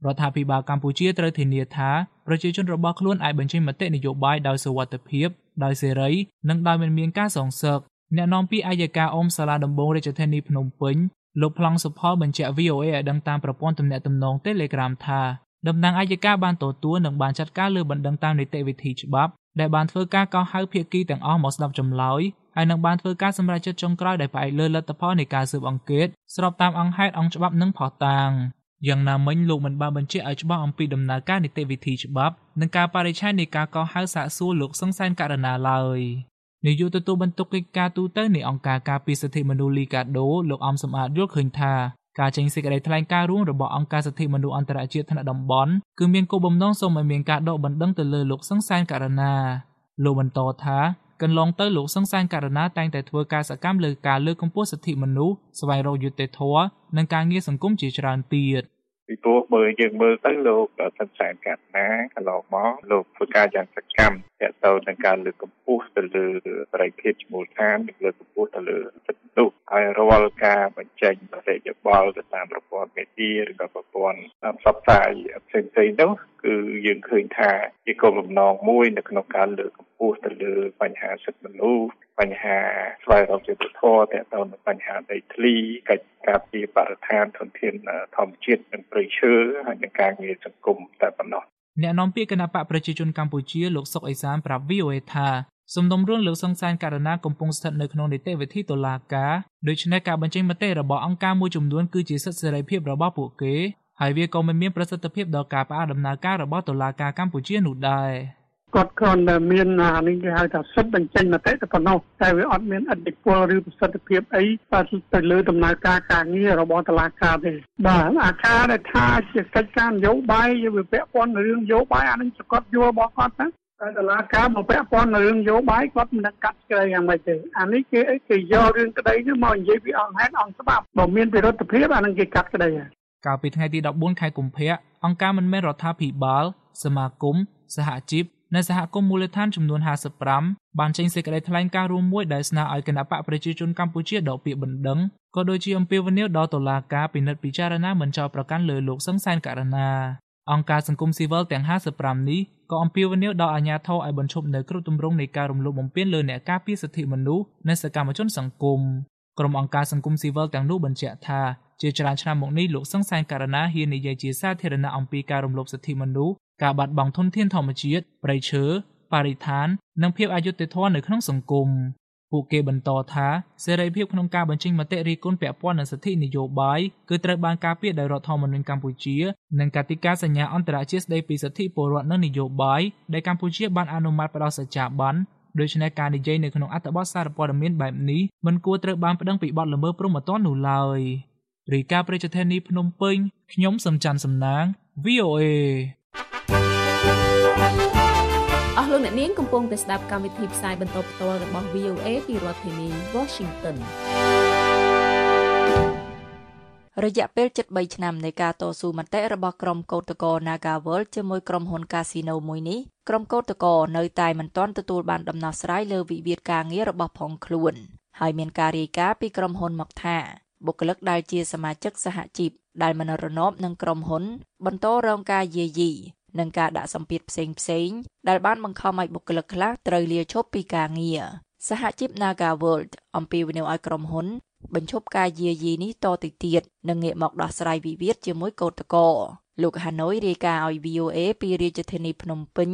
រដ្ឋាភិបាលកម្ពុជាត្រូវធានាថាប្រជាជនរបស់ខ្លួនអាចបញ្ចេញមតិនយោបាយដោយសុវត្ថិភាព ដោយសេរី និងដោយមិនមានការសងសឹកអ្នកនាំពាក្យអัยការអមសាលាដំបងរាជធានីភ្នំពេញលោកប្លង់សុផលបញ្ជាក់ VOA ឲ្យដឹងតាមប្រព័ន្ធទំនាក់ទំនង Telegram ថាតំណាងអัยការបានទទួលនិងបានចាត់ការលើបណ្ដឹងតាមនីតិវិធីច្បាប់ដែលបានធ្វើការកោះហៅភាគីទាំងអស់មកស្ដាប់ចម្លើយហើយនឹងបានធ្វើការសម្រេចចិត្តចុងក្រោយដែលផ្អែកលើលទ្ធផលនៃការស៊ើបអង្កេតស្របតាមអង្គហេតុអង្គច្បាប់និងផុសតាង យ៉ាងណាមិញលោកមិនបានបញ្ជាក់ឲ្យច្បាស់អំពីដំណើរការនីតិវិធីច្បាប់និងការបរិច្ឆេទនៃការកោះហៅសាកសួរលោកសង្សានករណីឡើយនាយកទទួលបន្ទុកកិច្ចការទូតនៃអង្គការការពារសិទ្ធិមនុស្សលីកាដូលោកអំសំអាតយល់ឃើញថាការចេញសេចក្តីថ្លែងការណ៍រួមរបស់អង្គការសិទ្ធិមនុស្សអន្តរជាតិថ្នាក់តំបន់គឺមានគោលបំណងសូមឲ្យមានការដកបណ្ដឹងទៅលើលោកសង្សានករណាលោកបន្តថា កន្លងទៅលោកសង្សានករណាតែងតែធ្វើការសកម្មលើការលើកកម្ពស់សិទ្ធិមនុស្សស្វែងរកយុត្តិធម៌និងការងារសង្គមជាច្រើនទៀត។ពីព្រោះបើយើងមើលទៅលោកសន្សានកាត់ណាកន្លងមកលោកធ្វើការយ៉ាងសកម្មទាក់ទងនឹងការលើកកម្ពស់ទៅលើបរិយាកាសមូលដ្ឋាននិងលើកកម្ពស់ទៅលើសិទ្ធិនោះហើយរាល់ការបញ្ចេញមតិយោបល់ទៅតាមប្រព័ន្ធមេឌៀឬក៏ប្រព័ន្ធផ្សព្វផ្សាយផ្សេងៗនោះគឺយើងឃើញថាជាគោលបំណងមួយនៅក្នុងការលើកកម្ពស់ទៅលើបញ្ហាសិទ្ធិមនុស្សបញ្ហាស្វែងរកយុត្តិធម៌ទាក់ទងនឹងបញ្ហាដីធ្លីកិច្ចការពីបរិស្ថានធនធានធម្មជាតិនិងព្រៃឈើហើយនិងការងារសង្គមតែប៉ុណ្ណោះ អ្នកនាំពាក្យគណៈបកប្រជាជនកម្ពុជាលោកសុកអេសានប្រាប់ VOA ថាសំណុំរឿងលោកសង្សានករណីកំពុងស្ថិតនៅក្នុងនីតិវិធីតុលាការដូច្នេះការបញ្ចេញមតិរបស់អង្គការមួយចំនួនគឺជាសិទ្ធិសេរីភាពរបស់ពួកគេហើយវាក៏មិនមានប្រសិទ្ធភាពដល់ការផ្អាកដំណើរការរបស់តុលាការកម្ពុជានោះដែរ គាត់គ្រាន់តែមានអានេះគេហៅថាសិទ្ធិបញ្ចេញមតិតែប៉ុណ្ណោះតែវាអត់មានអធិពលឬប្រសិទ្ធភាពអីទៅលើដំណើរការការងាររបស់តុលាការទេបាទអាការដែលថាជាកិច្ចការនយោបាយវាពាក់ព័ន្ធនឹងរឿងនយោបាយអានឹងគាត់យល់របស់គាត់ណាតែតឡាការមកពាក់ព័ន្ធនឹងរឿងនយោបាយគាត់មិនដឹងកាត់ស្ក្រែយ៉ាងម៉េចទេអានេះគេអីគេយករឿងក្តីនេះមកនិយាយពីអង្គហេតុអង្គច្បាប់បើមានវិរុទ្ធភាពអានឹងគេកាត់ក្តីហើយកាលពីថ្ងៃទី14ខែកុម្ភៈអង្គការមិនមែនរដ្ឋាភិបាលសមាគមសហជីព និងសហគមន៍មូលដ្ឋានចំនួន55បានចេញសេចក្តីថ្លែងការណ៍រួមមួយដែលស្នើឲ្យគណៈបកប្រជាជនកម្ពុជាដកពាក្យបណ្ដឹងក៏ដូចជាអំពាវនាវដល់តុលាការពិនិត្យពិចារណាមិនចោទប្រកាន់លើលោកសង្សានករណាអង្គការសង្គមស៊ីវិលទាំង55នេះក៏អំពាវនាវដល់អាជ្ញាធរឲ្យបញ្ឈប់នៅគ្រប់ទម្រង់នៃការរំលោភបំពានលើអ្នកការពារសិទ្ធិមនុស្សនិងសកម្មជនសង្គមក្រុមអង្គការសង្គមស៊ីវិលទាំងនោះបញ្ជាក់ថាជាច្រើនឆ្នាំមកនេះលោកសង្សានករណាហ៊ាននិយាយជាសាធារណៈអំពីការរំលោភសិទ្ធិមនុស្ស ការបាត់បង់ធនធានធម្មជាតិព្រៃឈើបរិស្ថាន និងភាពអយុត្តិធម៌នៅក្នុងសង្គមពួកគេបន្តថាសេរីភាពក្នុងការបញ្ចេញមតិរិះគន់ពាក់ព័ន្ធនឹងសិទ្ធិនយោបាយគឺត្រូវបានការពារដោយរដ្ឋធម្មនុញ្ញកម្ពុជានិងកតិកាសញ្ញាអន្តរជាតិស្តីពីសិទ្ធិពលរដ្ឋនិងនយោបាយដែលកម្ពុជាបានអនុម័តផ្ដល់សច្ចាប័នដូច្នេះការនិយាយនៅក្នុងអត្ថបទសារព័ត៌មានបែបនេះមិនគួរត្រូវបានប្តឹងពីបទល្មើសព្រហ្មទណ្ឌនោះឡើយរីកាប្រជាធានីភ្នំពេញខ្ញុំសំច័ន្ទសំណាង VOA អ ស់លោកអ្នកនាងកំពុងតែស្ដាប់កម្មវិធីផ្សាយបន្តផ្ទាល់របស់ VOA ពីរដ្ឋធានី Washington រយៈពេល73ឆ្នាំនៃការតស៊ូមតិរបស់ក្រុមកោតក្រ Nagawal ជាមួយក្រុមហ៊ុន Casino មួយនេះក្រុមកោតក្រនៅតែមិនទាន់ទទួលបានដំណោះស្រាយលើវិវាទការងាររបស់ផងខ្លួនហើយមានការរាយការណ៍ពីក្រុមហ៊ុនមកថាបុគ្គលិកដែលជាសមាជិកសហជីពដែលមិនរណបនឹងក្រុមហ៊ុន បន្តរងការយាយី និងការដាក់សម្ពាធផ្សេងផ្សេងដែលបានបង្ខំឲ្យបុគ្គលិកខ្លះត្រូវលាឈប់ពីការងារសហជីព Naga World អំពាវនាវឲ្យក្រុមហ៊ុន បញ្ឈប់ការយាយីនេះតទៅទៀតនិងងាកមកដោះស្រាយវិវាទជាមួយកោតក្រលោកហាណូយរាយការណ៍ឲ្យ VOA ពីរាជធានីភ្នំពេញ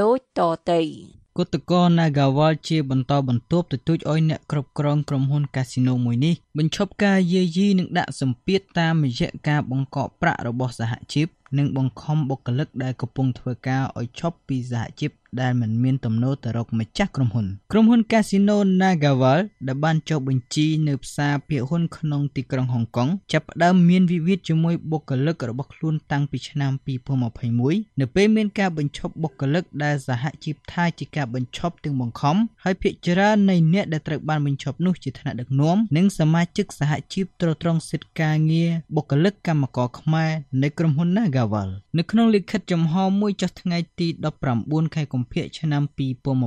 ដូចតទៅគឧតកោ Nagawal ជាបន្តបន្ទាប់ទទូចឲ្យអ្នកគ្រប់គ្រងក្រុមហ៊ុនកាស៊ីណូមួយនេះបញ្ឈប់ការយាយីនិងដាក់សម្ពាធតាមរយៈការបង្កក់ប្រាក់របស់សហជីពនិងបង្ខំបុគ្គលិកដែលកំពុងធ្វើការឲ្យឈប់ពីសហជីព ដែលមិនមានទំនោរទៅរកម្ចាស់ក្រុមហ៊ុនក្រុមហ៊ុន Casino Nagaval ដែលបានចុះបញ្ជីនៅផ្សារភាគហ៊ុនក្នុងទីក្រុងហុងកុងចាប់ផ្ដើមមានវិវាទជាមួយបុគ្គលិករបស់ខ្លួនតាំងពីឆ្នាំ2021នៅពេលមានការបញ្ឈប់បុគ្គលិកដែលសហជីពថាជាការបញ្ឈប់ទាំងបង្ខំហើយភាគច្រើននៃអ្នកដែលត្រូវបានបញ្ឈប់នោះជាថ្នាក់ដឹកនាំនិងសមាជិកសហជីពត្រួតត្រងសិទ្ធិការងារបុគ្គលិកកម្មករខ្មែរនៃក្រុមហ៊ុន Nagaval នៅក្នុងលិខិតចំហមួយចុះថ្ងៃទី19ខែកុម្ភៈឆ្នាំ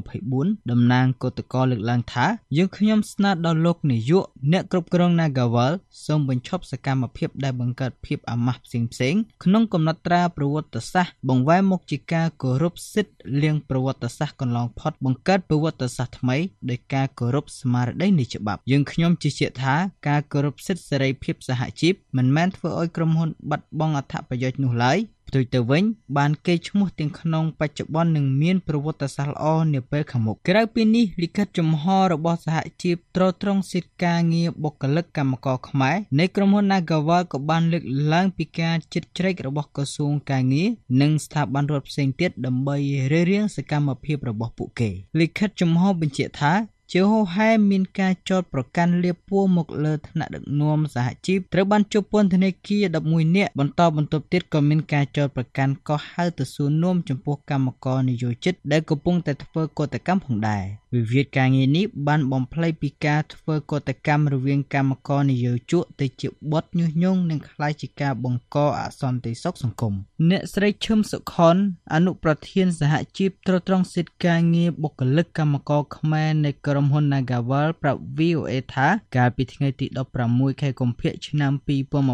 2024តំណាងគឧតកោលើកឡើងថាយើងខ្ញុំស្នើដល់លោកនាយកអ្នកគ្រប់គ្រង Nagawal សូមបញ្ឈប់សកម្មភាពដែលបង្កើតភាពអាម៉ាស់ផ្សេងផ្សេងក្នុងកំណត់ត្រាប្រវត្តិសាស្ត្របង្វែរមុខជាការគោរពសិទ្ធិលៀងប្រវត្តិសាស្ត្រកន្លងផុតបង្កើតប្រវត្តិសាស្ត្រថ្មីដោយការគោរពស្មារតីនៃច្បាប់យើងខ្ញុំជឿជាក់ថាការគោរពសិទ្ធិសេរីភាពសហជីពមិនមែនធ្វើឲ្យក្រុមហ៊ុនបាត់បង់អត្ថប្រយោជន៍នោះឡើយ ផ្ទុយទៅវិញ បានគេឈ្មោះទាំងក្នុងបច្ចុប្បន្ននឹងមានប្រវត្តិសាស្ត្រល្អនាពេលខាងមុខក្រៅពីនេះលិខិតចំហរបស់សហជីពត្រួតត្រងសិទ្ធិការងារបុគ្គលិកកម្មករខ្មែរនៃក្រុមហ៊ុន Nagawa ក៏បានលើកឡើងពីការជិតជ្រែករបស់ក្រសួងការងារនិងស្ថាប័នរដ្ឋផ្សេងទៀតដើម្បីរារាំងសកម្មភាពរបស់ពួកគេលិខិតចំហបញ្ជាក់ថា ជាហូហែមានការចោទប្រកាន់លៀបពួរមកលើថ្នាក់ដឹកនាំសហជីពត្រូវបានជប៉ុនធនាគារ11នាក់បន្តបន្ទាប់ទៀតក៏មានការចោទប្រកាន់កោះហៅទៅសួរនាំចំពោះកម្មករនិយោជិតដែលកំពុងតែធ្វើកតកម្មផងដែរវិវាទការងារនេះបានបំភ្លៃពីការធ្វើកតកម្មរវាងកម្មករនិយោជកទៅជាបទញុះញង់និងក្លាយជាការបង្កអសន្តិសុខសង្គមអ្នកស្រីឈឹមសុខុនអនុប្រធានសហជីពត្រួតត្រងសិទ្ធិការងារបុគ្គលិកកម្មករខ្មែរនៃក្រុមហ៊ុន Nagavel ប្រាប់ VOA ថាកាលពីថ្ងៃទី16ខែកុម្ភៈឆ្នាំ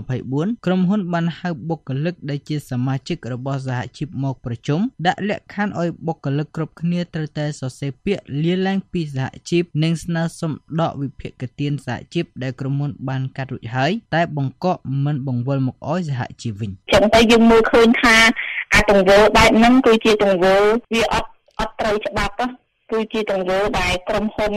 2024ក្រុមហ៊ុនបានហៅបុគ្គលិកដែលជាសមាជិករបស់សហជីពមកប្រជុំដាក់លក្ខខណ្ឌឲ្យបុគ្គលិកគ្រប់គ្នាត្រូវតែសរសេរពាក្យលាលែងពីសហជីពនិងស្នើសុំដកវិភាគទានសហជីពដែលក្រុមហ៊ុនបានកាត់រួចហើយតែបង្កក់មិនបង្វិលមកឲ្យសហជីពវិញចឹងទៅយើងមើលឃើញថាអាទង្វើបែបហ្នឹងគឺជាទង្វើវាអត់អត់ត្រូវច្បាប់គឺជាទង្វើដែលក្រុមហ៊ុន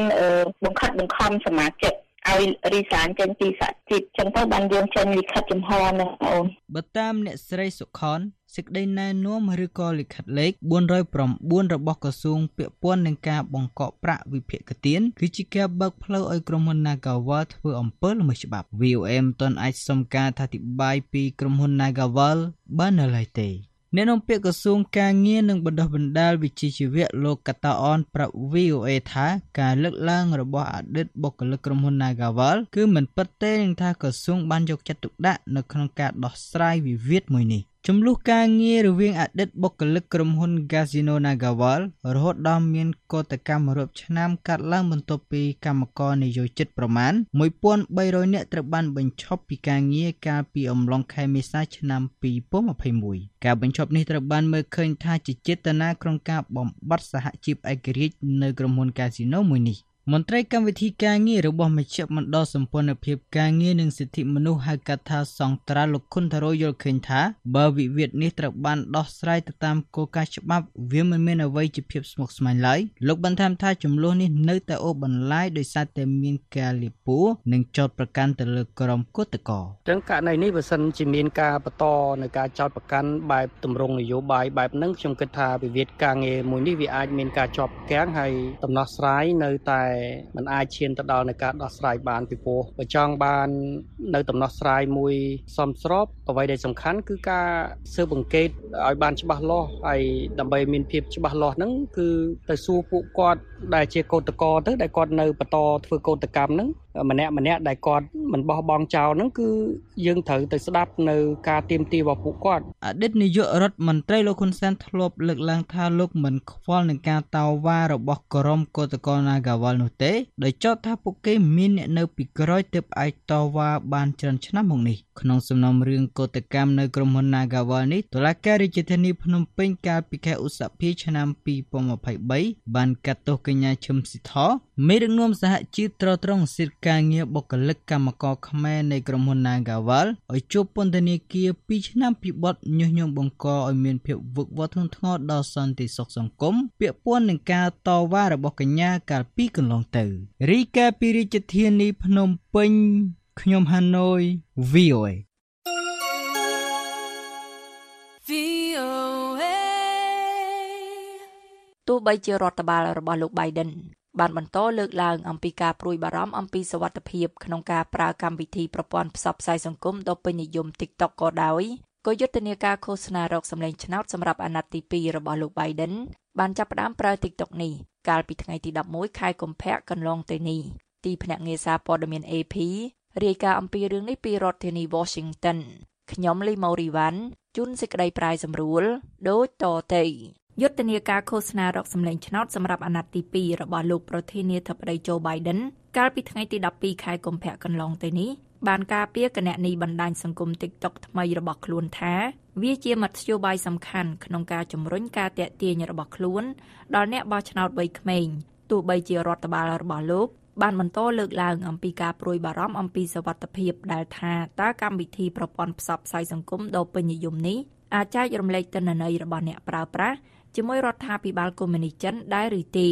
បង្ខិតបង្ខំសមាជិកឲ្យរីសានចេញពីសហជីពចឹងទៅបានយើងចេញលិខិតចំហហ្នឹងអូនបើតាមអ្នកស្រីសុខន សេចក្តីណែនាំឬក៏លិខិតលេខ409របស់ក្រសួងពាក់ព័ន្ធនឹងការបង្កក់ប្រាក់វិភាគទានគឺជាការបើកផ្លូវឲ្យក្រុមហ៊ុន Nagavel ធ្វើអំពើល្មើសច្បាប់ VOM មិនទាន់អាចសុំការថាធិប្បាយពីក្រុមហ៊ុន Nagavel បាននៅឡើយទេអ្នកនាំពាក្យក្រសួងការងារនិងបណ្ដុះបណ្ដាលវិជ្ជាជីវៈលោកកតាអនប្រាប់ VOA ថាការលើកឡើងរបស់អតីតបុគ្គលិកក្រុមហ៊ុន Nagavel គឺមិនពិតទេនឹងថាក្រសួងបានយកចិត្តទុកដាក់នៅក្នុងការដោះស្រាយវិវាទមួយនេះចំនួនការងាររវាងអតីតបុគ្គលិកក្រុមហ៊ុន Casino Nagavel រហូតដល់មានកតកម្មរាប់ឆ្នាំកាត់ឡើងបន្ទាប់ពីកម្មករនិយោជិតប្រមាណ1300នាក់ត្រូវបានបញ្ឈប់ពីការងារកាលពីអំឡុងខែមេសាឆ្នាំ2021ការបញ្ឈប់នេះត្រូវបានមើលឃើញថាជាចេតនាក្នុងការបំបត្តិសហជីពឯករាជ្យនៅក្រុមហ៊ុន Casino មួយនេះ មន្ត្រីកម្មវិធីការងាររបស់មជ្ឈមណ្ឌលសម្ព័ន្ធភាពការងារនិងសិទ្ធិមនុស្សហៅកាត់ថាសង្ត្រាលោកខុនថារ៉ូយល់ឃើញថាបើវិវាទនេះត្រូវបានដោះស្រាយទៅតាមគោលការណ៍ច្បាប់វាមិនមានអ្វីជាភាពស្មុគស្មាញឡើយលោកបន្ថែមថា ចំនួននេះនៅតែអូសបន្លាយដោយសារតែមានការលៀបពួរនិងចោទប្រកាន់ទៅលើក្រុមគឧតកោចឹងករណីនេះបើសិនជាមានការបន្តនៅការចោទប្រកាន់បែបទម្រង់នយោបាយបែបហ្នឹងខ្ញុំគិតថាវិវាទការងារមួយនេះវាអាចមានការជាប់គាំងហើយដំណោះស្រាយនៅតែมันអាចឈានទៅដល់នៃការដោះស្រាយបានពីព្រោះបើចង់បាននៅដំណោះស្រាយមួយសមស្របអ្វីដែលសំខាន់គឺការស៊ើបអង្កេតឲ្យបានច្បាស់លាស់ហើយដើម្បីមានភាពច្បាស់លាស់ហ្នឹងគឺទៅសួរពួកគាត់ដែលជាកោតក្រទៅដែលគាត់នៅបន្តធ្វើកោតកម្មហ្នឹង ម្នាក់ម្នាក់ដែលគាត់មិនបោះបង់ចោលហ្នឹងគឺយើងត្រូវទៅស្ដាប់នៅការទៀមទារបស់ពួកគាត់អតីតនាយករដ្ឋមន្ត្រីលោកហ៊ុនសែនធ្លាប់លើកឡើងថាលោកមិនខ្វល់នឹងការតវ៉ារបស់ក្រុមកោតក្រ Nagawal នោះទេដោយចោទថាពួកគេមានអ្នកនៅពីក្រោយទើបអាចតវ៉ាបានច្រើនឆ្នាំមកនេះក្នុងសំណុំរឿងកោតកម្មនៅក្រុមហ៊ុន Nagawal នេះតុលាការរាជធានីភ្នំពេញកាលពីខែឧសភាឆ្នាំ2023បានកាត់ទោសកញ្ញាឈឹមស៊ីថមេដឹកនាំសហជីពត្រត្រង់សិទ្ធិការងារបុគ្គលិកកម្មករខ្មែរនៃក្រុមហ៊ុន Nagavel ឲ្យជាប់ពន្ធនាគារ2ឆ្នាំពីបទញុះញង់បង្កឲ្យមានភាពវឹកវរធ្ងន់ធ្ងរដល់សន្តិសុខសង្គមពាក់ព័ន្ធនឹងការតវ៉ារបស់កញ្ញាកាលពីកន្លងទៅរីកាពីរាជធានីភ្នំពេញខ្ញុំហាណូយ VOA VOA ទោះបីជារដ្ឋបាលរបស់លោក Biden បានបន្តលើកឡើងអំពីការព្រួយបារម្ភអំពីសវត្ថិភាពក្នុងការប្រើកម្មវិធីប្រព័ន្ធផ្សព្វផ្សាយសង្គមដ៏ពេញនិយម TikTok ក៏ដោយក៏យុទ្ធនាការឃោសនារកសម្លេងឆ្នោតសម្រាប់អាណត្តិទី2របស់លោក Biden បានចាប់ផ្ដើមប្រើ TikTok នេះកាលពីថ្ងៃទី11ខែកុម្ភៈកន្លងទៅនេះទីភ្នាក់ងារសារព័ត៌មាន AP រាយការណ៍អំពីរឿងនេះពីរដ្ឋធានី Washington ខ្ញុំលីម៉ូរីវ៉ាន់ជូនសេចក្តីប្រាយសម្រួលដូចតទៅ យុទ្ធនាការឃោសនារកសម្លេងឆ្នោតសម្រាប់អាណត្តិទី2របស់លោកប្រធានាធិបតី Joe Biden កាលពីថ្ងៃទី12ខែកុម្ភៈកន្លងទៅនេះបានការពារគណនីបណ្ដាញសង្គម TikTok ថ្មីរបស់ខ្លួនថាវាជាមធ្យោបាយសំខាន់ក្នុងការជំរុញការតាក់ទាញរបស់ខ្លួនដល់អ្នកបោះឆ្នោតវ័យក្មេងទោះបីជារដ្ឋបាលរបស់លោកបានបន្តលើកឡើងអំពីការព្រួយបារម្ភអំពីសវត្ថិភាពដែលថាតើកម្មវិធីប្រព័ន្ធផ្សព្វផ្សាយសង្គមដ៏ពេញនិយមនេះ អាចចែករំលែកទិន្នន័យរបស់អ្នកប្រើប្រាស់ជាមួយរដ្ឋាភិបាលកុម្មុយនីសចិនដែរឬទេ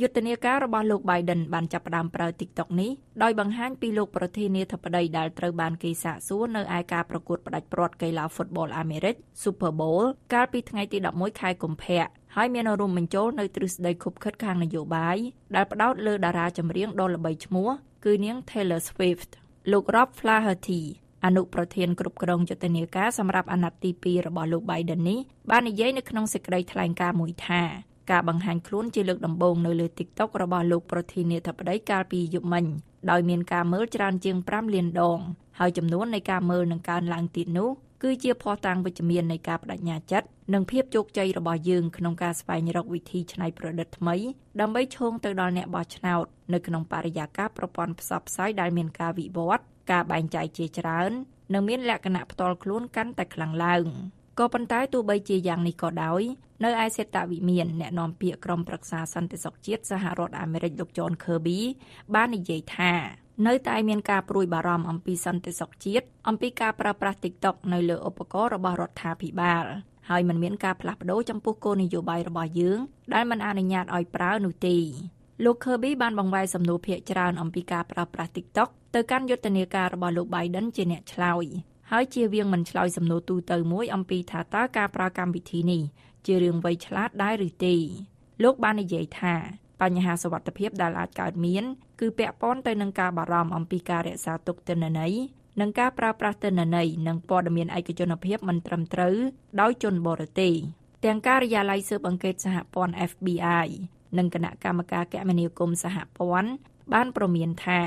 យុទ្ធនាការរបស់លោក Biden បានចាប់ផ្ដើមប្រើ TikTok នេះដោយបង្ហាញពីលោកប្រធានាធិបតីដែលត្រូវបានគេសាកសួរនៅឯការប្រកួតផ្ដាច់ព្រាត់កីឡាហ្វុតបលអាមេរិក Super Bowl កាលពីថ្ងៃទី11ខែកុម្ភៈហើយមានរួមបញ្ចូលនៅទ្រឹស្ដីខុបខិតខាងនយោបាយដែលផ្ដោតលើតារាចម្រៀងដ៏ល្បីឈ្មោះគឺនាង Taylor Swift លោក Rob Flaherty អនុប្រធានគ្រប់គ្រងយុទ្ធនាការសម្រាប់អាណត្តិទី2របស់លោក Biden នេះបាននិយាយនៅក្នុងសេចក្តីថ្លែងការណ៍មួយថាការបង្ហាញខ្លួនជាលើកដំបូងនៅលើ TikTok របស់លោកប្រធានាធិបតីកាលពីយប់មិញដោយមានការមើលច្រើនជាង5លានដង ហើយចំនួននៃការមើលនឹងកើនឡើងទៀតនោះគឺជាភស្តុតាងវិជ្ជមាននៃការបដិញ្ញាចិត្តនិងភាពជោគជ័យរបស់យើងក្នុងការស្វែងរកវិធីច្នៃប្រឌិតថ្មីដើម្បីឈោងទៅដល់អ្នកបោះឆ្នោតនៅក្នុងបរិយាកាសប្រព័ន្ធផ្សព្វផ្សាយដែលមានការវិវត្ត ការបែងចែកជាច្រើននិងមានលក្ខណៈផ្ទាល់ខ្លួនកាន់តែខ្លាំងឡើងក៏ប៉ុន្តែទោះបីជាយ៉ាងនេះក៏ដោយនៅឯសេតវិមានអ្នកនាំពាក្យក្រុមប្រឹក្សាសន្តិសុខជាតិសហរដ្ឋអាមេរិកលោក John Kirby បាននិយាយថានៅតែមានការព្រួយបារម្ភអំពីសន្តិសុខជាតិអំពីការប្រើប្រាស់ TikTok នៅលើឧបករណ៍របស់រដ្ឋាភិបាលហើយมันមានការផ្លាស់ប្ដូរចំពោះគោលនយោបាយរបស់យើងដែលមិនអនុញ្ញាតឲ្យប្រើនោះទេ លោក Kirby បានបង្វែរសំណួរភាកច្រើនអំពីការប្រើប្រាស់ TikTok ទៅកាន់យុទ្ធនាការរបស់លោក Biden ជាអ្នកឆ្លើយហើយជាវៀងមិនឆ្លើយសំណួរទូទៅមួយអំពីថាតើការប្រើកម្មវិធីនេះជារឿងវៃឆ្លាតដែរឬទេលោកបាននិយាយថាបញ្ហាសវត្ថភាពដែលអាចកើតមាន គឺពាក់ព័ន្ធទៅនឹងការបារម្ភអំពីការរក្សាទុកទិន្នន័យនិងការប្រើប្រាស់ទិន្នន័យនិងព័ត៌មានឯកជនភាពមិនត្រឹមត្រូវដោយជនបរទេសទាំងការិយាល័យស៊ើបអង្កេតសហព័ន្ធ FBI និងគណៈកម្មការគមនាគមន៍សហព័ន្ធបានប្រមានថា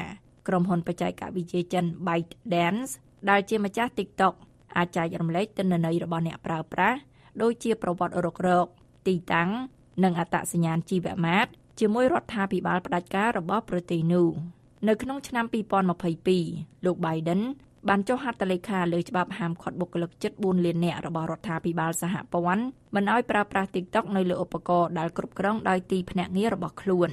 ក្រុមហ៊ុនបច្ចេកវិទ្យាចិន ByteDance ដែលជាម្ចាស់ TikTok អាចចែករំលែកទិន្នន័យរបស់អ្នកប្រើប្រាស់ដូចជាប្រវត្តិរករក ទីតាំង និងអត្តសញ្ញាណជីវម៉ាតជាមួយរដ្ឋាភិបាលផ្ដាច់ការរបស់ប្រទេសនោះនៅក្នុងឆ្នាំ2022លោក Biden បានចុះហត្ថលេខាលើច្បាប់ហាមឃាត់បុគ្គលិកជិត4លាននាក់របស់រដ្ឋាភិបាលសហព័ន្ធមិនឲ្យប្រើប្រាស់ TikTok នៅលើឧបករណ៍ដែលគ្រប់គ្រងដោយទីភ្នាក់ងាររបស់ខ្លួន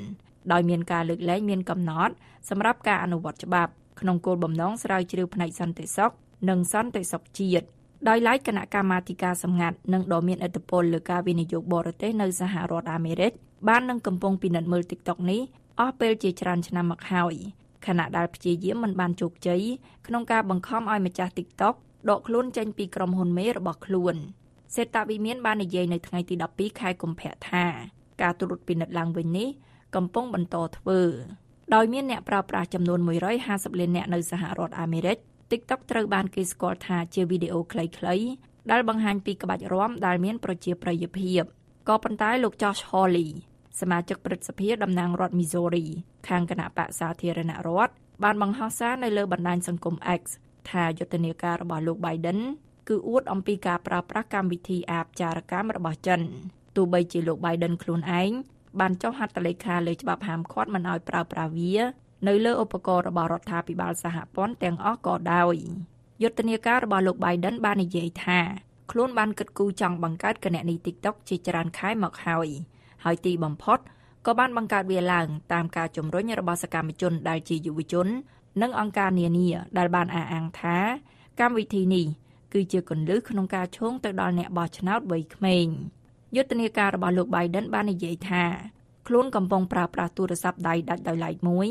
ដោយមានការលើកលែងមានកំណត់សម្រាប់ការអនុវត្តច្បាប់ក្នុងគោលបំណងស្រាវជ្រាវផ្នែកសន្តិសុខនិងសន្តិសុខជាតិដោយឡែកគណៈកម្មាធិការសម្ងាត់និងដ៏មានឥទ្ធិពលលើការវិនិយោគបរទេសនៅសហរដ្ឋអាមេរិកបាននឹងកំពុងពិនិត្យមើល TikTok នេះអស់ពេលជាច្រើនឆ្នាំមកហើយ ខណៈដែលព្យាយាមមិនបានជោគជ័យក្នុងការបង្ខំឲ្យម្ចាស់ TikTok ដកខ្លួនចេញពីក្រុមហ៊ុនមេរបស់ខ្លួនសេតវិមានបាននិយាយនៅថ្ងៃទី12ខែកុម្ភៈថាការត្រួតពិនិត្យឡើងវិញនេះកំពុងបន្តធ្វើដោយមានអ្នកប្រើប្រាស់ចំនួន150លាននាក់នៅសហរដ្ឋអាមេរិក TikTok ត្រូវបានគេស្គាល់ថាជាវីដេអូខ្លីៗដែលបង្ហាញពីក្បាច់រាំដែលមានប្រជាប្រិយភាពក៏ប៉ុន្តែលោក Josh Hawley សមាជិកព្រឹទ្ធសភាតំណាងរដ្ឋ Missouri ខាងគណៈបកសាធារណរដ្ឋបានបង្ហោះសារនៅលើបណ្ដាញសង្គម X ថាយុទ្ធនាការរបស់លោក Biden គឺអួតអំពីការប្រើប្រាស់កម្មវិធីអាបចារកម្មរបស់ចិនទោះបីជាលោក Biden ខ្លួនឯងបានចុះហត្ថលេខាលើច្បាប់ហាមឃាត់មិនឲ្យប្រើប្រាស់វា នៅលើឧបករណ៍របស់រដ្ឋាភិបាលសហព័ន្ធទាំងអស់ក៏ដោយយុទ្ធនាការរបស់លោក Biden បាននិយាយថាខ្លួនបានគិតគូរចង់បង្កើតគណនី TikTok ជាច្រើនខែមកហើយ ហើយទីបំផុតក៏បានបង្កើតវាឡើងតាមការជំរុញរបស់សកម្មជនដែលជាយុវជន និងអង្គការនានាដែលបានអះអាងថាកម្មវិធីនេះគឺជាគន្លឹះក្នុងការឈោងទៅដល់អ្នកបោះឆ្នោតវ័យក្មេងយុទ្ធនាការរបស់លោក Biden បាននិយាយថាខ្លួនកំពុងប្រើប្រាស់ទូរស័ព្ទដៃដាច់ដោយឡែកមួយ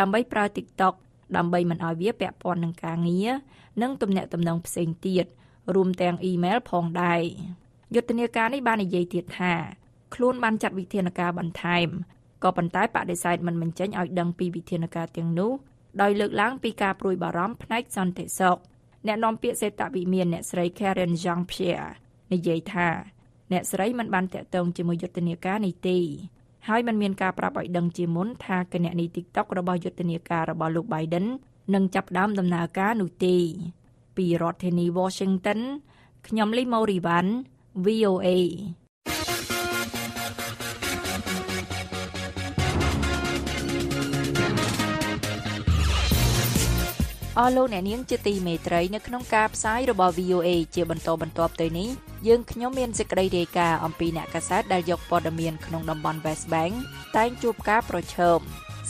ដើម្បីប្រើ TikTok ដើម្បីមិនឲ្យវាពាក់ព័ន្ធនឹងការងារនិងទំនាក់ទំនងផ្សេងទៀតរួមទាំងអ៊ីមែលផងដែរយុទ្ធនាការនេះបាននិយាយទៀតថា ខ្លួនបានចាត់វិធានការបន្ថែមក៏ប៉ុន្តែបដិសេធមិនបញ្ចេញឲ្យដឹងពីវិធានការទាំងនោះដោយលើកឡើងពីការព្រួយបារម្ភផ្នែកសន្តិសុខអ្នកនាំពាក្យសេតវិមានអ្នកស្រី Karen Jean-Pierre និយាយថាអ្នកស្រីមិនបានតាក់ទងជាមួយយុទ្ធនាការនេះទេហើយมันមានការប្រាប់ឲ្យដឹងជាមុនថាគណនី TikTok របស់យុទ្ធនាការរបស់លោក Biden នឹងចាប់ផ្ដើមដំណើរការនោះទេពីរដ្ឋធានី Washington ខ្ញុំលីម៉ូរីវ៉ាន់ VOA អស់លោកអ្នកនាងជាទីមេត្រីនៅក្នុងការផ្សាយរបស់ VOA ជាបន្តបន្ទាប់ទៅនេះយើងខ្ញុំមានសេចក្តីរាយការណ៍អំពីអ្នកកាសែតដែលយកព័ត៌មានក្នុងតំបន់ West Bank តែងជួបការប្រឈម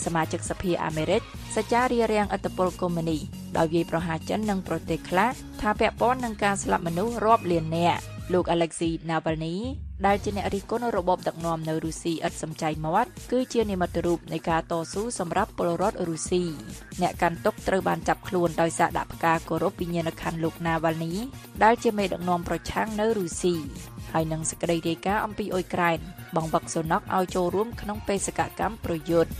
សមាជិកសភាអាមេរិកសច្ចារារាំងអត្តពលកុម្មុយនីដោយវាយប្រហារចិននិងប្រទេសខ្លះថាពាក់ព័ន្ធនឹងការស្លាប់មនុស្សរាប់លាននាក់លោក Alexei Navalny ដែលជាអ្នករិះគន់របបដឹកនាំនៅរុស្ស៊ីឥតសំចៃមាត់គឺជានិមិត្តរូបនៃការតស៊ូសម្រាប់ពលរដ្ឋរុស្ស៊ីអ្នកកាន់ទុកត្រូវបានចាប់ខ្លួនដោយសារដាក់ផ្កាគោរពវិញ្ញាណក្ខន្ធលោក Navalny ដែលជាមេដឹកនាំប្រឆាំងនៅរុស្ស៊ីហើយនឹងសេចក្តីរាយការណ៍អំពីអ៊ុយក្រែនបង្វឹកសូណុកឲ្យចូលរួមក្នុងបេសកកម្មប្រយុទ្ធ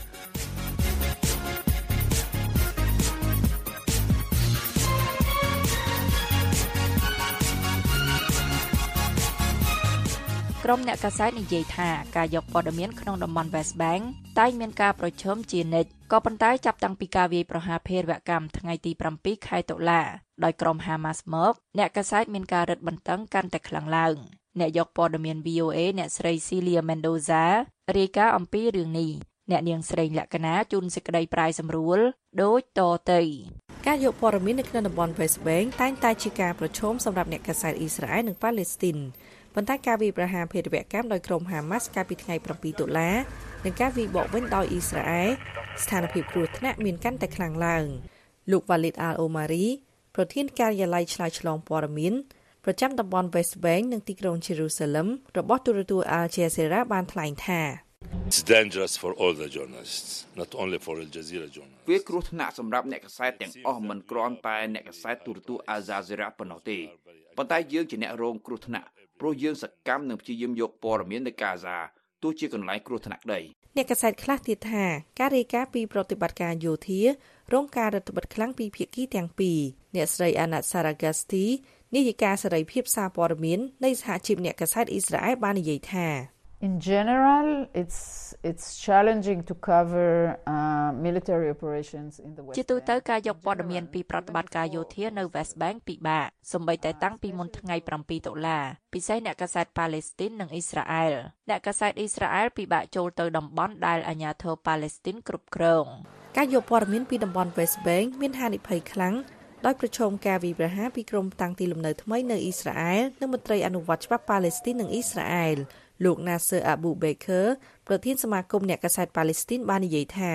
ក្រុមអ្នកកាសែតនិយាយថាការយកព័ត៌មានក្នុងតំបន់ West Bank តែងមានការប្រឈមជានិច្ចក៏ប៉ុន្តែចាប់តាំងពីការវាយប្រហារភេរវកម្មថ្ងៃទី7ខែតុលាដោយក្រុម Hamas មកអ្នកកាសែតមានការរឹតបន្តឹងកាន់តែខ្លាំងឡើងអ្នកយកព័ត៌មាន VOA អ្នកស្រី Celia Mendoza រាយការណ៍អំពីរឿងនេះអ្នកនាងស្រីលក្ខណាជួនសេចក្តីប្រាយសម្រួលដូចតទៅការយកព័ត៌មាននៅក្នុងតំបន់ West Bank តែងតែជាការប្រឈមសម្រាប់អ្នកកាសែតអ៊ីស្រាអែលនិងប៉ាឡេស្ទីន ប៉ុន្តែការវាយប្រហារភេរវកម្មដោយក្រុមហាម៉ាស់កាលពីថ្ងៃ7តុលានិងការវាយបកវិញដោយអ៊ីស្រាអែលស្ថានភាពគ្រោះថ្នាក់មានកាន់តែខ្លាំងឡើងលោក Walid Al-Omari ប្រធានការិយាល័យឆ្លើយឆ្លងព័ត៌មានប្រចាំតំបន់ West Bank និងទីក្រុង Jerusalem របស់ទូរទស្សន៍ Al Jazeera បានថ្លែងថា It's dangerous for all the journalists not only for Al Jazeera journalists វាគ្រោះថ្នាក់សម្រាប់អ្នកកសែតទាំងអស់មិនគ្រាន់តែអ្នកកសែតទូរទស្សន៍ Al Jazeera ប៉ុណ្ណោះទេប៉ុន្តែយើងជាអ្នករងគ្រោះថ្នាក់ ព្រោះយើងសកម្មនឹងព្យាយាមយកព័ត៌មាននៅកាហ្សាទោះជាកន្លែងគ្រោះថ្នាក់ក្តីអ្នកកសែតខ្លះទៀតថាការរាយការណ៍ពីប្រតិបត្តិការយោធារងការរដ្ឋបិទខ្លាំងពីភាគីទាំងពីរអ្នកស្រី Anna Saragasti នាយិកាសេរីភាពសារព័ត៌មាននៃសហជីពអ្នកកសែតអ៊ីស្រាអែលបាននិយាយថា In general, it's it's challenging to cover uh, military operations in the West. ជាទូទៅការយកព័ត៌មានពីប្រតិបត្តិការយោធានៅ West Bank ពិបាកសម្បីតែតាំងពីមុនថ្ងៃ7តុលាពិសេសអ្នកកាសែតប៉ាឡេស្ទីននិងអ៊ីស្រាអែលអ្នកកាសែតអ៊ីស្រាអែលពិបាកចូលទៅតំបន់ដែលអាជ្ញាធរប៉ាឡេស្ទីនគ្រប់គ្រងការយកព័ត៌មានពីតំបន់ West Bank មានហានិភ័យខ្លាំងដោយប្រឈមការវាយប្រហារពីក្រុមតាំងទីលំនៅថ្មីនៅអ៊ីស្រាអែលនិងមន្ត្រីអនុវត្តច្បាប់ប៉ាឡេស្ទីននិងអ៊ីស្រាអែល លោក Nasser Abu Baker ប្រធានសមាគមអ្នកកាសែតប៉ាឡេស្ទីនបាននិយាយថា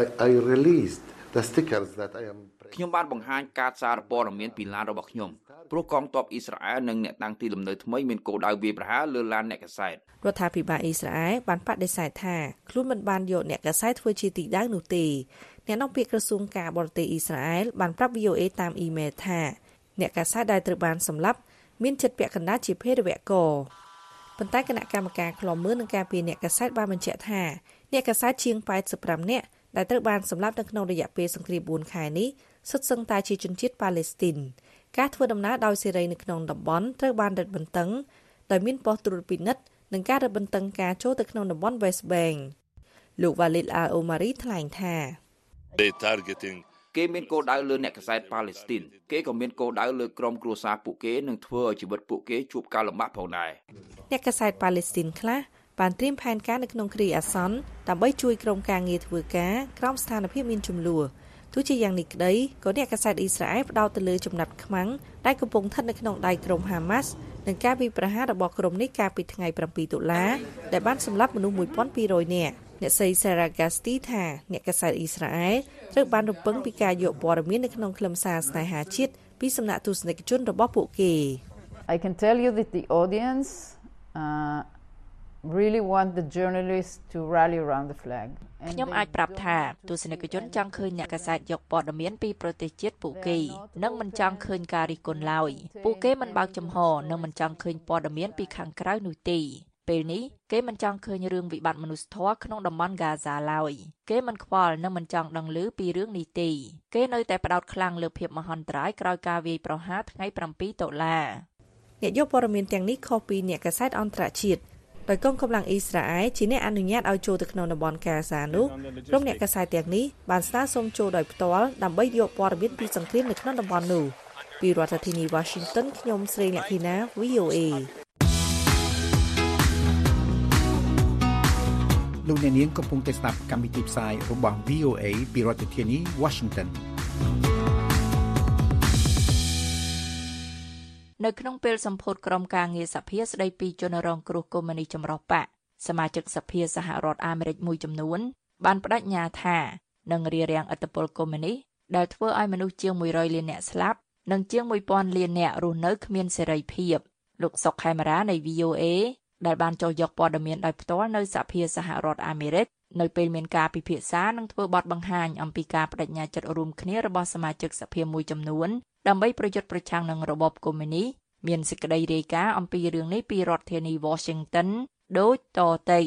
I, I released the stickers that I am ខ្ញុំបានបង្ហាញការសារព័ត៌មានពីឡានរបស់ខ្ញុំព្រោះកងទ័ពអ៊ីស្រាអែលនិងអ្នកតាំងទីលំនៅថ្មីមានគោលដៅវាយប្រហារលើឡានអ្នកកសែតរដ្ឋាភិបាលអ៊ីស្រាអែលបានបដិសេធថាខ្លួនមិនបានយកអ្នកកសែតធ្វើជាទីដៅនោះទេអ្នកនាំពាក្យក្រសួងការបរទេសអ៊ីស្រាអែលបានប្រាប់ VOA តាមអ៊ីមែលថា អ្នកកាសែតដែលត្រូវបានសម្លាប់មានចិត្តពាក់កណ្ដាលជាភេរវករ ប៉ុន្តែគណៈកម្មការឃ្លាំមើលនឹងការពារអ្នកកាសែតបានបញ្ជាក់ថាអ្នកកាសែតជាង85នាក់ដែលត្រូវបានសម្លាប់នៅក្នុងរយៈពេលសង្គ្រាម4ខែនេះសុទ្ធសឹងតែជាជនជាតិប៉ាឡេស្ទីនការធ្វើដំណើរដោយសេរីនៅក្នុងតំបន់ត្រូវបានរឹតបន្តឹងដោយមានប៉ុស្តិ៍ត្រួតពិនិត្យនិងការរឹតបន្តឹងការចូលទៅក្នុងតំបន់ West Bank លោក Walid Al-Omari ថ្លែងថា they targeting គេមានគោលដៅលើអ្នកកសែតប៉ាឡេស្ទីនគេក៏មានគោលដៅលើក្រុមគ្រួសារពួកគេនិងធ្វើឲ្យជីវិតពួកគេជួបការលំបាកផងដែរអ្នកកសែតប៉ាឡេស្ទីនខ្លះបានត្រៀមផែនការនៅក្នុងគ្រាអាសន្នដើម្បីជួយក្រុមការងារធ្វើការក្រោមស្ថានភាពមានចំនួនទោះជាយ៉ាងនេះក្តីក៏អ្នកកាសែតអ៊ីស្រាអែលផ្ដោតទៅលើចំណាត់ខ្មាំងដែលកំពុងស្ថិតនៅក្នុងដៃក្រុមហាម៉ាស់និងការវិប្រហាររបស់ក្រុមនេះកាលពីថ្ងៃ7តុលាដែលបានសម្លាប់មនុស្ស1200នាក់ អ្នកស្រី Sarah Gasti ថាអ្នកកាសែតអ៊ីស្រាអែលត្រូវបានរំពឹងពីការយកព័ត៌មាននៅក្នុងខ្លឹមសារស្នេហាជាតិពីសំណាក់ទស្សនិកជនរបស់ពួកគេ I can tell you that the audience uh, really want the journalists to rally around the flag ខ្ញុំអាចប្រាប់ថាទស្សនិកជនចង់ឃើញអ្នកកាសែតយកព័ត៌មានពីប្រទេសជាតិពួកគេនិងមិនចង់ឃើញការរិះគន់ឡើយពួកគេមិនបើកចំហនិងមិនចង់ឃើញព័ត៌មានពីខាងក្រៅនោះទេ ពេលនេះគេមិនចង់ឃើញរឿងវិបត្តិមនុស្សធម៌ក្នុងតំបន់ហ្គាហ្សាឡើយគេមិនខ្វល់និងមិនចង់ដឹងឮពីរឿងនេះទេគេនៅតែផ្ដោតខ្លាំងលើភាពមហន្តរាយក្រោយការវាយប្រហារថ្ងៃ7តុលាអ្នកយកព័ត៌មានទាំងនេះខុសពីអ្នកកាសែតអន្តរជាតិដោយកងកម្លាំងអ៊ីស្រាអែលជាអ្នកអនុញ្ញាតឲ្យចូលទៅក្នុងតំបន់កាហ្សានោះក្រុមអ្នកកាសែតទាំងនេះបានស្នើសុំចូលដោយផ្ទាល់ដើម្បីយកព័ត៌មានពីសង្គ្រាមនៅក្នុងតំបន់នោះពីរដ្ឋធានី Washington ខ្ញុំស្រីលក្ខិណា VOA លោកអ្នកនាងកំពុងតែស្ដាប់កម្មវិធីផ្សាយរបស់ VOA ពីរដ្ឋធានី Washington នៅក្នុងពេលសម្ពោធក្រុមការងារសភាស្ដីពីជនរងគ្រោះកុម្មុយនីចម្រុះបកសមាជិកសភាសហរដ្ឋអាមេរិកមួយចំនួន បានបដិញ្ញាថានឹងរារាំងឥទ្ធិពលកុម្មុយនីដែលធ្វើឲ្យមនុស្សជាង100លានអ្នកស្លាប់និងជាង1000លានអ្នករស់នៅគ្មានសេរីភាពលោកសុកខេមរានៃ VOA ដែលបានចុះយកព័ត៌មានដោយផ្ទាល់នៅសភាសហរដ្ឋអាមេរិកនៅពេលមានការពិភាក្សានិងធ្វើបទបង្ហាញអំពីការបដិញ្ញាចិត្តរួមគ្នារបស់សមាជិកសភាមួយចំនួនដើម្បីប្រយុទ្ធប្រឆាំងនឹងរបបកុម្មុយនីមានសេចក្តីរាយការណ៍អំពីរឿងនេះពីរដ្ឋធានី Washington ដូចតទៅ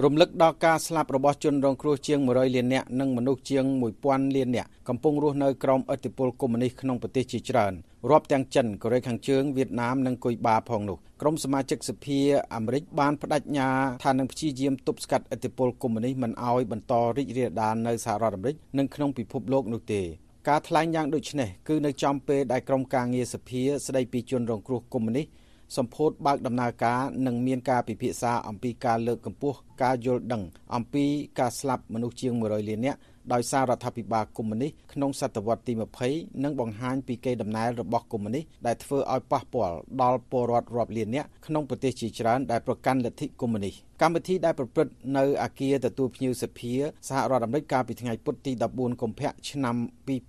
រំលឹកដល់ការស្លាប់របស់ជនរងគ្រោះជាង100លាននាក់និងមនុស្សជាង1000លាននាក់កំពុងរស់នៅក្រោមឥទ្ធិពលកុម្មុយនីសក្នុងប្រទេសជាច្រើនរាប់ទាំងចិនកូរ៉េខាងជើងវៀតណាមនិងគុយបាផងនោះក្រុមសមាជិកសភាអាមេរិកបានបដិញ្ញាថានឹងព្យាយាមទប់ស្កាត់ឥទ្ធិពលកុម្មុយនីសមិនឲ្យបន្តរីករាលដាលនៅសហរដ្ឋអាមេរិកនិងក្នុងពិភពលោកនោះទេការថ្លែងយ៉ាងដូចនេះគឺនៅចំពេលដែលក្រុមការងារសភាស្ដីពីជនរងគ្រោះកុម្មុយនីស សម្ពោធបើកដំណើរការនិងមានការពិភាក្សាអំពីការលើកកម្ពស់ការយល់ដឹងអំពីការស្លាប់មនុស្សជាង100លាននាក់ដោយសាររដ្ឋាភិបាលកុម្មុយនីសក្នុងសតវត្សទី20និងបង្ហាញពីកេរដំណែលរបស់កុម្មុយនីសដែលធ្វើឲ្យប៉ះពាល់ដល់ពលរដ្ឋរាប់លាននាក់ក្នុងប្រទេសជាច្រើនដែលប្រកាន់លទ្ធិកុម្មុយនីសកម្មវិធីដែលប្រព្រឹត្តនៅអាគារទទួលភ្ញៀវសភាសហរដ្ឋអាមេរិកកាលពីថ្ងៃពុធទី14កុម្ភៈឆ្នាំ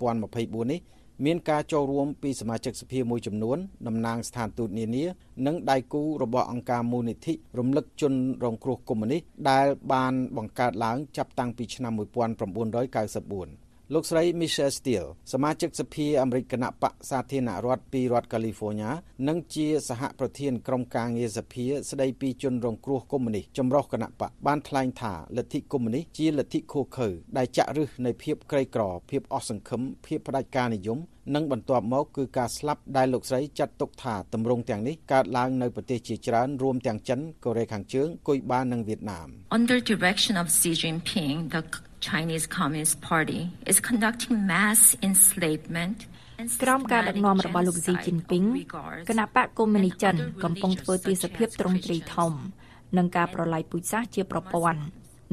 2024នេះ មានការចូលរួមពីសមាជិកសភាមួយចំនួនតំណាងស្ថានទូតនានា និងដៃគូរបស់អង្គការមូលនិធិរំលឹកជនរងគ្រោះកុម្មុយនីសដែលបានបង្កើតឡើងចាប់តាំងពីឆ្នាំ1994 លោកស្រី Michelle Steele សមាជិកសភាអាមេរិកគណៈបកសាធារណរដ្ឋពីរដ្ឋ California និងជាសហប្រធានក្រុមការងារសភាស្ដីពីជនរងគ្រោះកុម្មុយនីសចម្រុះគណៈបកបានថ្លែងថាលទ្ធិកុម្មុយនីសជាលទ្ធិឃោឃៅដែលចាក់ឫសនៃភាពក្រីក្រ ភាពអស់សង្ឃឹមភាពផ្ដាច់ការនិយមនិងបន្ទាប់មកគឺការស្លាប់ដែលលោកស្រីចាត់ទុកថាទម្រង់ទាំងនេះកើតឡើងនៅប្រទេសជាច្រើនរួមទាំងចិនកូរ៉េខាងជើងគុយបានិងវៀតណាម Under direction of Xi Jinping the Chinese Communist Party is conducting mass enslavement ក្រោមការដឹកនាំរបស់លោកស៊ីជីនពីងគណៈបកកុម្មុយនីចិនកំពុងធ្វើទាសភាពទ្រង់ទ្រីធំនឹងការប្រឡាយពូជសាសន៍ជាប្រព័ន្ធ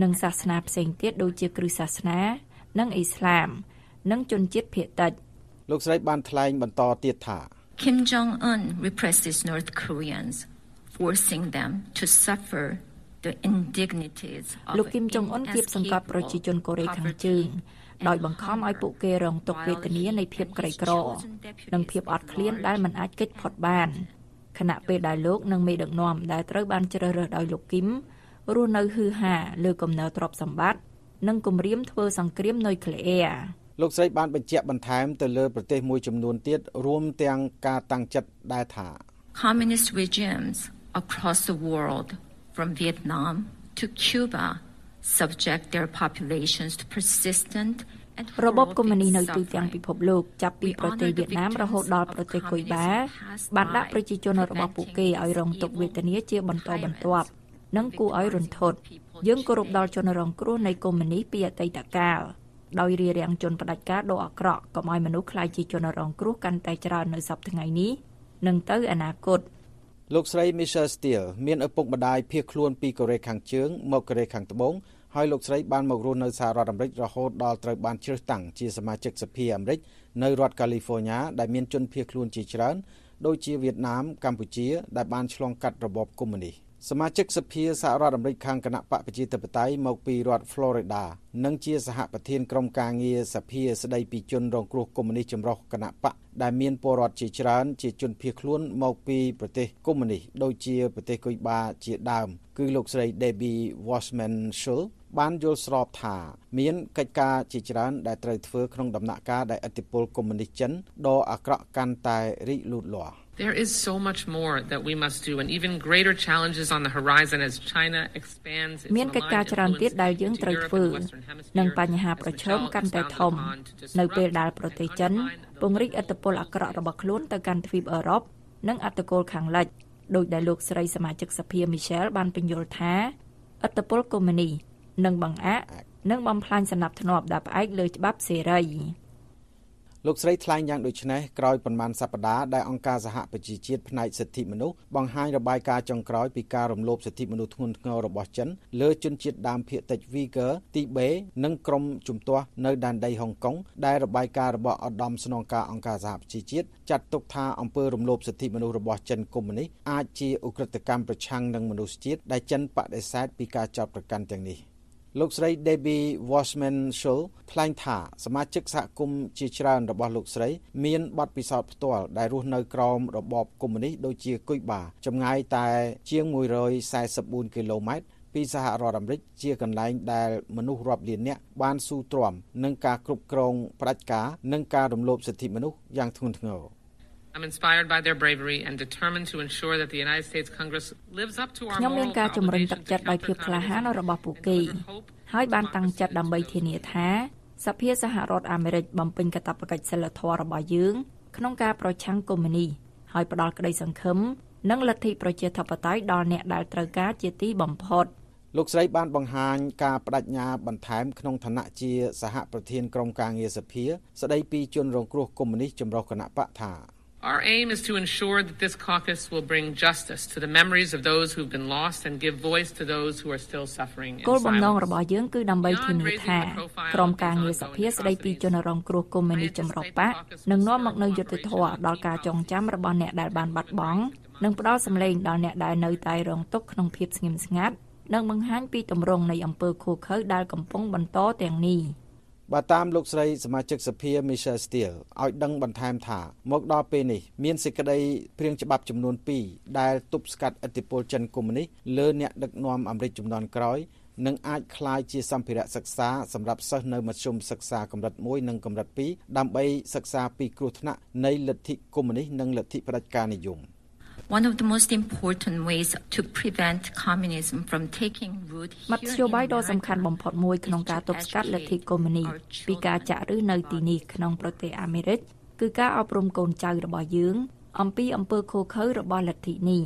និងសាសនាផ្សេងទៀតដូចជាគ្រឹះសាសនា និងអ៊ីស្លាម និងជនជាតិភាគតិចលោកស្រីបានថ្លែងបន្តទៀតថា Kim Jong Un represses North Koreans forcing them to suffer the indignities លោកគីមចុងអ៊ុនគៀបសង្កត់ប្រជាជនកូរ៉េខាងជើងដោយបង្ខំឲ្យពួកគេរងទុក្ខវេទនានៃភាពក្រីក្រ និងភាពអត់ឃ្លានដែលមិនអាចគេចផុតបានខណៈពេលដែលលោកនិងមេដឹកនាំដែលត្រូវបានជ្រើសរើសដោយលោកគីមរស់នៅហ៊ឺហាលើគំនរទ្រព្យសម្បត្តិនិងគម្រាមធ្វើសង្គ្រាមនុយក្លេអ៊ែរលោកស្រីបានបញ្ជាក់បន្ថែមទៅលើប្រទេសមួយចំនួនទៀតរួមទាំងការតាំងចិត្តដែលថា Communist regimes across the world from Vietnam to Cuba subject their populations to persistent របបកុម្មុយនីសនៅទូទាំងពិភពលោកចាប់ពីប្រទេសវៀតណាមរហូតដល់ប្រទេសគុយបាបានដាក់ប្រជាជនរបស់ពួកគេឲ្យរងទុក្ខវេទនាជាបន្តបន្ទាប់និងគួរឲ្យរន្ធត់យើងគោរពដល់ជនរងគ្រោះនៃកុម្មុយនីសពីអតីតកាលដោយរារាំងជនផ្ដាច់ការដ៏អាក្រក់កុំឲ្យមនុស្សខ្លាចជាជនរងគ្រោះកាន់តែច្រើននៅសប្តាហ៍ថ្ងៃនេះនិងទៅអនាគត លោកស្រី Michelle Steele មានឪពុកម្ដាយភៀសខ្លួនពីកូរ៉េខាងជើងមកកូរ៉េខាងត្បូងហើយលោកស្រីបានមករស់នៅសហរដ្ឋអាមេរិករហូតដល់ត្រូវបានជ្រើសតាំងជាសមាជិកសភាអាមេរិកនៅរដ្ឋ California ដែលមានជនភៀសខ្លួនជាច្រើនដូចជាវៀតណាមកម្ពុជាដែលបានឆ្លងកាត់របបកុម្មុយនីស សមាជិកសភាសហរដ្ឋអាមេរិកខាងគណៈបកប្រជាធិបតេយ្យមកពីរដ្ឋ Florida និងជាសហប្រធានក្រុមការងារសភាស្ដីពីជនរងគ្រោះកុម្មុយនីសចម្រុះគណៈបកដែលមានពលរដ្ឋជាច្រើនជាជនភៀសខ្លួនមកពីប្រទេសកុម្មុយនីសដូចជាប្រទេសគុយបាជាដើម គឺលោកស្រី Debbie Wasserman Schultz បានយល់ស្របថាមានកិច្ចការជាច្រើនដែលត្រូវធ្វើក្នុងដំណាក់កាលដែលឥទ្ធិពលកុម្មុយនីសចិនដ៏អាក្រក់កាន់តែរីកលូតលាស់ There is so much more that we must do and even greater challenges on the horizon as China expands its មានកិច្ចការច្រើនទៀតដែលយើងត្រូវធ្វើនិងបញ្ហាប្រឈមកាន់តែធំ នៅពេលដែលប្រទេសចិនពង្រីកឥទ្ធិពលអាក្រក់របស់ខ្លួនទៅកាន់ទ្វីបអឺរ៉ុបនិងអត្តគោលខាងលិចដោយដែលលោកស្រីសមាជិកសភា Michelle បានពន្យល់ថាឥទ្ធិពលកុម្មុយនីសនិងបង្អាក់និងបំផ្លាញសណ្ដាប់ធ្នាប់ដែលផ្អែកលើច្បាប់សេរី លោកស្រីថ្លែងយ៉ាងដូចនេះក្រោយប៉ុន្មានសប្តាហ៍ដែលអង្គការសហប្រជាជាតិផ្នែកសិទ្ធិមនុស្សបង្ហាញរបាយការណ៍ចុងក្រោយពីការរំលោភសិទ្ធិមនុស្សធ្ងន់ធ្ងររបស់ចិនលើជនជាតិដើមភាគតិច Uyghur ទីបេនិងក្រុមជំទាស់នៅដែនដីហុងកុងដែលរបាយការណ៍របស់ឧត្តមស្នងការអង្គការសហប្រជាជាតិចាត់ទុកថាអំពើរំលោភសិទ្ធិមនុស្សរបស់ចិនកុម្មុយនីសអាចជាឧក្រិដ្ឋកម្មប្រឆាំងនឹងមនុស្សជាតិដែលចិនបដិសេធពីការចោទប្រកាន់ទាំងនេះ លោកស្រី Debbie Wasserman Schultz ថ្លែងថាសមាជិកសហគមន៍ជាច្រើនរបស់លោកស្រី មានបទពិសោធន៍ផ្ទាល់ដែលរស់នៅក្រោមរបបកុម្មុយនីសដូចជាគុយបាចម្ងាយតែ ជាង144គីឡូម៉ែត្រពីសហរដ្ឋអាមេរិកជាកន្លែងដែលមនុស្សរាប់លាននាក់បានស៊ូទ្រាំនឹងការគ្រប់គ្រងផ្ដាច់ការនិងការរំលោភសិទ្ធិមនុស្សយ៉ាងធ្ងន់ធ្ងរ ខ្ញុំមាន moral ការជំរុញទឹក obligation ចិត្តដោយភាពក្លាហានរបស់ពួកគេហើយបានតាំងចិត្តដើម្បីធានាថាសភាសហរដ្ឋអាមេរិកបំពេញកាតព្វកិច្ចសិលធម៌របស់យើង ក្នុងការប្រឆាំងកុម្មុយនីសហើយផ្ដល់ក្តីសង្ឃឹមនិងលទ្ធិប្រជាធិបតេយ្យដល់អ្នកដែលត្រូវការជាទីបំផុតលោកស្រីបានបង្ហាញការបដិញ្ញាបន្ថែមក្នុងឋានៈជាសហប្រធានក្រុមការងារសភា ស្ដីពីជនរងគ្រោះកុម្មុយនីសចម្រុះគណៈបកថា Our aim is to ensure that this caucus will bring justice to the memories of those who've been lost and give voice to those who are still suffering in គោលបំណង silence. របស់យើងគឺដើម្បីធានាថាក្រុមការងារសភាស្ដីពីជនរងគ្រោះកុម្មុយនីសចម្រុះបកនឹងនាំមកនូវយុត្តិធម៌ដល់ការចងចាំរបស់អ្នកដែលបានបាត់បង់និងផ្ដល់សម្លេងដល់អ្នកដែលនៅតែរងទុក្ខក្នុងភាពស្ងៀមស្ងាត់និងបង្ហាញពីទម្រង់នៃអំពើឃោរឃៅដែលកំពុងបន្តទាំងនេះ បើតាមលោកស្រីសមាជិកសភា Michelle Steele ឲ្យដឹងបន្ថែមថាមកដល់ពេលនេះមានសេចក្តីព្រៀងច្បាប់ចំនួន2ដែលទប់ស្កាត់ឥទ្ធិពលចិនកុម្មុយនីសលើអ្នកដឹកនាំអាមេរិកចំនួនក្រោយនិងអាចคล้ายជាសម្ភារៈសិក្សាសម្រាប់សិស្សនៅមធ្យមសិក្សាកម្រិត1និងកម្រិត2ដើម្បីសិក្សាពីគ្រោះថ្នាក់នៃលទ្ធិកុម្មុយនីសនិងលទ្ធិផ្ដាច់ការនិយម One of the most important ways to prevent communism from taking root មធ្យោបាយដ៏សំខាន់បំផុតមួយក្នុងការទប់ស្កាត់លទ្ធិកុម្មុយនីសពីការចាក់ឫសនៅទីនេះក្នុងប្រទេសអាមេរិកគឺការអប់រំកូនចៅរបស់យើង អំពីអំពើឃោរឃៅរបស់លទ្ធិនេះ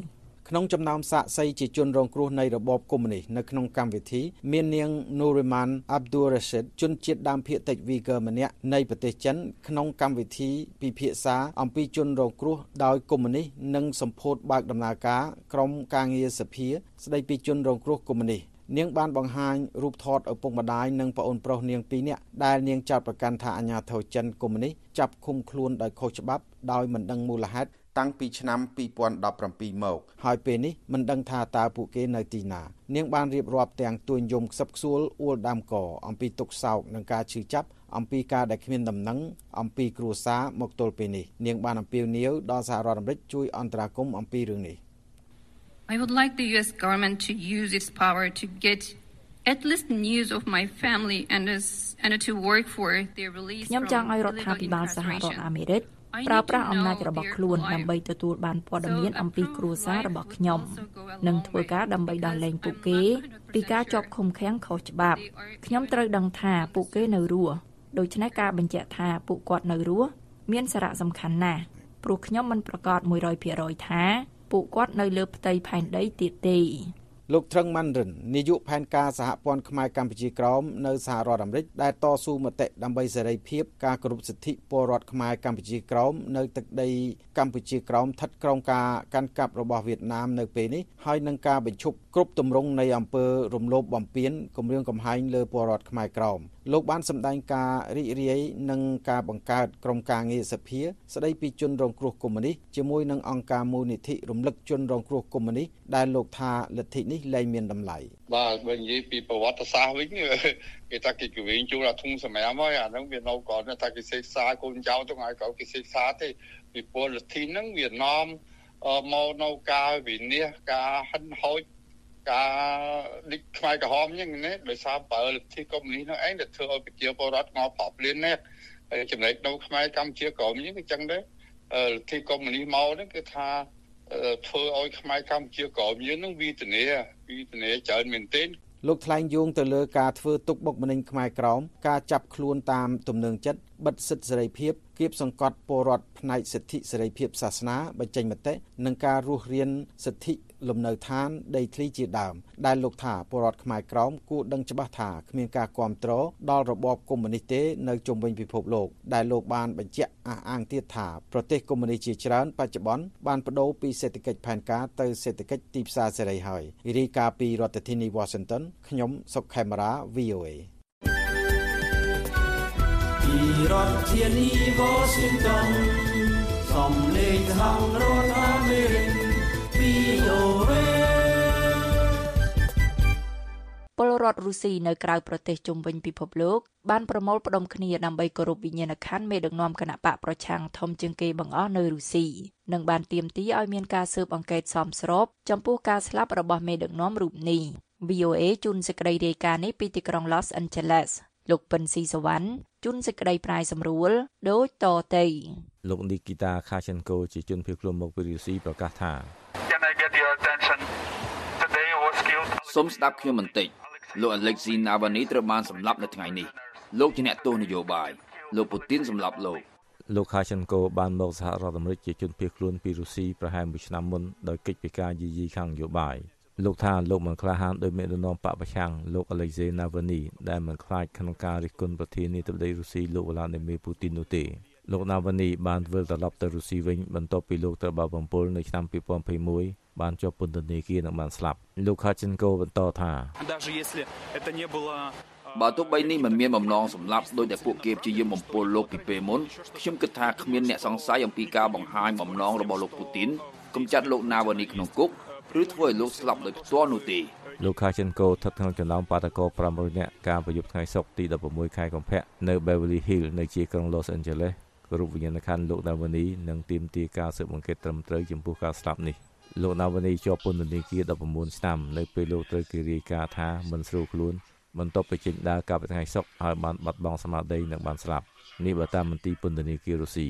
ក្នុងចំណោមសាកសីជាជនរងគ្រោះនៃរបបកុម្មុយនីសនៅក្នុងកម្មវិធីមាននាង Nuriman Abdul Rashid ជនជាតិដើមភាគតិច Uyghur ម្នាក់នៃប្រទេសចិនក្នុងកម្មវិធីពិភាក្សាអំពីជនរងគ្រោះដោយកុម្មុយនីសនិងសម្ពោធបើកដំណើរការក្រុមការងារសភា ស្ដីពីជនរងគ្រោះកុម្មុយនីសនាងបានបង្ហាញរូបថតឪពុកម្ដាយនិងប្អូនប្រុសនាងពីរនាក់ដែលនាងចោទប្រកាន់ថាអាញាធរចិនកុម្មុយនីសចាប់ឃុំខ្លួនដោយខុសច្បាប់ដោយមិនដឹងមូលហេតុ តាំងពីឆ្នាំ2017មក ហើយពេលនេះមិនដឹងថាតើពួកគេនៅទីណា នាងបានរៀបរាប់ទាំងទួញយំខ្សឹបខ្សួលអួលដើមកអំពីទុកសោកនិងការឈឺចាប់អំពីការដែលគ្មានដំណឹងអំពីគ្រួសារមកទល់ពេលនេះនាងបានអំពាវនាវដល់សហរដ្ឋអាមេរិកជួយអន្តរាគមន៍អំពីរឿងនេះ I would like the US government to use its power to get at least news of my family and as, and to work for their release ខ្ញុំចង់ឲ្យរដ្ឋាភិបាលសហរដ្ឋអាមេរិក ប្រើប្រាស់អំណាចរបស់ខ្លួនដើម្បីទទួលបានព័ត៌មានអំពីគ្រួសាររបស់ខ្ញុំនិងធ្វើការដើម្បីដោះលែងពួកគេ ពីការជាប់ឃុំឃាំងខុសច្បាប់ខ្ញុំត្រូវដឹងថាពួកគេនៅរស់ដូច្នេះការបញ្ជាក់ថាពួកគាត់នៅរស់មានសារៈសំខាន់ណាស់ព្រោះខ្ញុំមិនប្រកាស100%ថាពួកគាត់នៅលើផ្ទៃផែនដីទៀតទេ លោកត្រឹងម៉ាន់រិននាយកផែនការសហព័ន្ធខ្មែរកម្ពុជាក្រោមនៅសហរដ្ឋអាមេរិកដែលតស៊ូមតិដើម្បីសេរីភាពការគោរពសិទ្ធិពលរដ្ឋខ្មែរកម្ពុជាក្រោមនៅទឹកដីកម្ពុជាក្រោមស្ថិតក្រោមការកាន់កាប់របស់វៀតណាមនៅពេលនេះហើយនឹងការបញ្ឈប់គ្រប់ទម្រង់នៃអំពើរំលោភបំពានគំរាមកំហែងលើពលរដ្ឋខ្មែរក្រោម លោកបានសម្ដែងការរីករាយនឹងការបង្កើតក្រុមការងារសភា ស្ដីពីជនរងគ្រោះកុម្មុយនីសជាមួយនឹងអង្គការមូលនិធិរំលឹកជនរងគ្រោះកុម្មុយនីសដែលលោកថាលទ្ធិនេះលែងមានតម្លៃបាទបើនិយាយពីប្រវត្តិសាស្ត្រវិញគេថាគេគវិញជួលអាធុងសម្រាប់ហើយអាហ្នឹងវានៅក្រោយថាគេសិក្សាកូនចៅទាំងឲ្យក្រោយគេសិក្សាទេពីពលលទ្ធិហ្នឹងវានាំមកនៅការវិនិច្ឆ័យការហិនហោច ការនេះខ្មែរក្រហមហ្នឹងណាដោយសារបើលទ្ធិកុម្មុយនីសនោះឯងដែលធ្វើឲ្យប្រជាពលរដ្ឋងល់ប្រាប់លៀននេះហើយចំណែកនៅខ្មែរកម្ពុជាក្រមហ្នឹងគឺចឹងដែរលទ្ធិកុម្មុយនីសមកហ្នឹងគឺថាធ្វើឲ្យខ្មែរកម្ពុជាក្រមយើងនឹងវិធានាវិធានាច្រើនមែនទែនលោកថ្លែងយោងទៅលើការធ្វើទុកបុកម្នេញខ្មែរក្រមការចាប់ខ្លួនតាមទំនឹងចិត្តបិទសិទ្ធិសេរីភាព គៀបសង្កត់ពលរដ្ឋផ្នែកសិទ្ធិសេរីភាពសាសនាបញ្ចេញមតិនិងការរស់រានសិទ្ធិលំនៅឋានដីធ្លីជាដើមដែលលោកថាពលរដ្ឋខ្មែរក្រមគួរដឹងច្បាស់ថាគ្មានការគ្រប់គ្រងដល់របបកុម្មុយនីសទេនៅជុំវិញពិភពលោកដែលលោកបានបញ្ជាក់អះអាងទៀតថាប្រទេសកុម្មុយនីសជាច្រើនបច្ចុប្បន្នបានបដូរពីសេដ្ឋកិច្ចផែនការទៅសេដ្ឋកិច្ចទីផ្សារសេរីហើយរាយការណ៍ពីរដ្ឋធានី Washington ខ្ញុំសុកខេមរា VOA ពីរដ្ឋធានី Washington សំលេងសហរដ្ឋអាមេរិក VOA ពលរដ្ឋរុស្ស៊ីនៅក្រៅប្រទេសជុំវិញពិភពលោកបានប្រមូលផ្ដុំគ្នាដើម្បីគោរពវិញ្ញាណក្ខន្ធមេដឹកនាំគណៈបកប្រឆាំងធំជាងគេបង្អស់នៅរុស្ស៊ីនិងបានទាមទារឲ្យមានការស៊ើបអង្កេតសមស្របចំពោះការស្លាប់របស់មេដឹកនាំរូបនេះ VOA ជូនសេចក្តីរាយការណ៍នេះពីទីក្រុង Los Angeles លោកពិនស៊ីសវណ្ណជូនសេចក្តីប្រាយសម្រួលដូចតទៅលោកនីគីតាខាឆិនកូជាជនភៀសខ្លួនមកពីរុស្ស៊ីប្រកាសថាសូមស្ដាប់ខ្ញុំបន្តិចលោកអាឡិចស៊ីណាវ៉ានីត្រូវបានសម្លាប់នៅថ្ងៃនេះលោកជាអ្នកទោសនយោបាយលោកពូទីនសម្លាប់លោកលោកខាឆិនកូបានមកសហរដ្ឋអាមេរិកជាជនភៀសខ្លួនពីរុស្ស៊ីប្រហែល1ឆ្នាំមុនដោយកិច្ចពិការយាយីខាងនយោបាយ លោកថាលោកមិនក្លាហានដោយមេដឹកនាំបកប្រឆាំងលោកអាឡិចសេណាវ៉ានីដែលមិនខ្លាចក្នុងការរិះគន់ប្រធានាធិបតីរុស្ស៊ីលោកវ្លាឌីមៀពូទីននោះទេលោកណាវ៉ានីបានធ្វើត្រឡប់ទៅរុស្ស៊ីវិញបន្ទាប់ពីលោកត្រូវបានបំពុលនៅឆ្នាំ2021បានជាប់ពន្ធនាគារនិងបានស្លាប់លោកខាចិនកូបន្តថាបើទោះបីនេះមិនមានបំណងសម្លាប់ដោយតែពួកគេព្យាយាមបំពុលលោកពីពេលមុនខ្ញុំគិតថាគ្មានអ្នកសង្ស័យអំពីការបង្ហាញបំណងរបស់លោកពូទីនគំចាត់លោកណាវ៉ានីក្នុងគុក ឬធ្វើឲ្យលោកស្លាប់ដោយផ្ទាល់នោះទេលោកខាចិនកូស្ថិតក្នុងចំណោមបាតកោ500នាក់ការប្រយុទ្ធថ្ងៃសុក្រទី16ខែកុម្ភៈនៅ Beverly Hills នៅជាក្រុង Los Angeles រូបវិញ្ញាណក្ខន្ធលោកណាវនីនិងទាមទារការស៊ើបអង្កេតត្រឹមត្រូវចំពោះការស្លាប់នេះលោកណាវនីជាប់ពន្ធនាគារ19ឆ្នាំនៅពេលលោកត្រូវគេរាយការណ៍ថាមិនស្រួលខ្លួនបន្ទាប់ពីចេញដើរកាប់ថ្ងៃសុកហើយបានបាត់បង់ស្មារតីនិងបានស្លាប់នេះបើតាមមន្ទីរពន្ធនាគាររុស្ស៊ី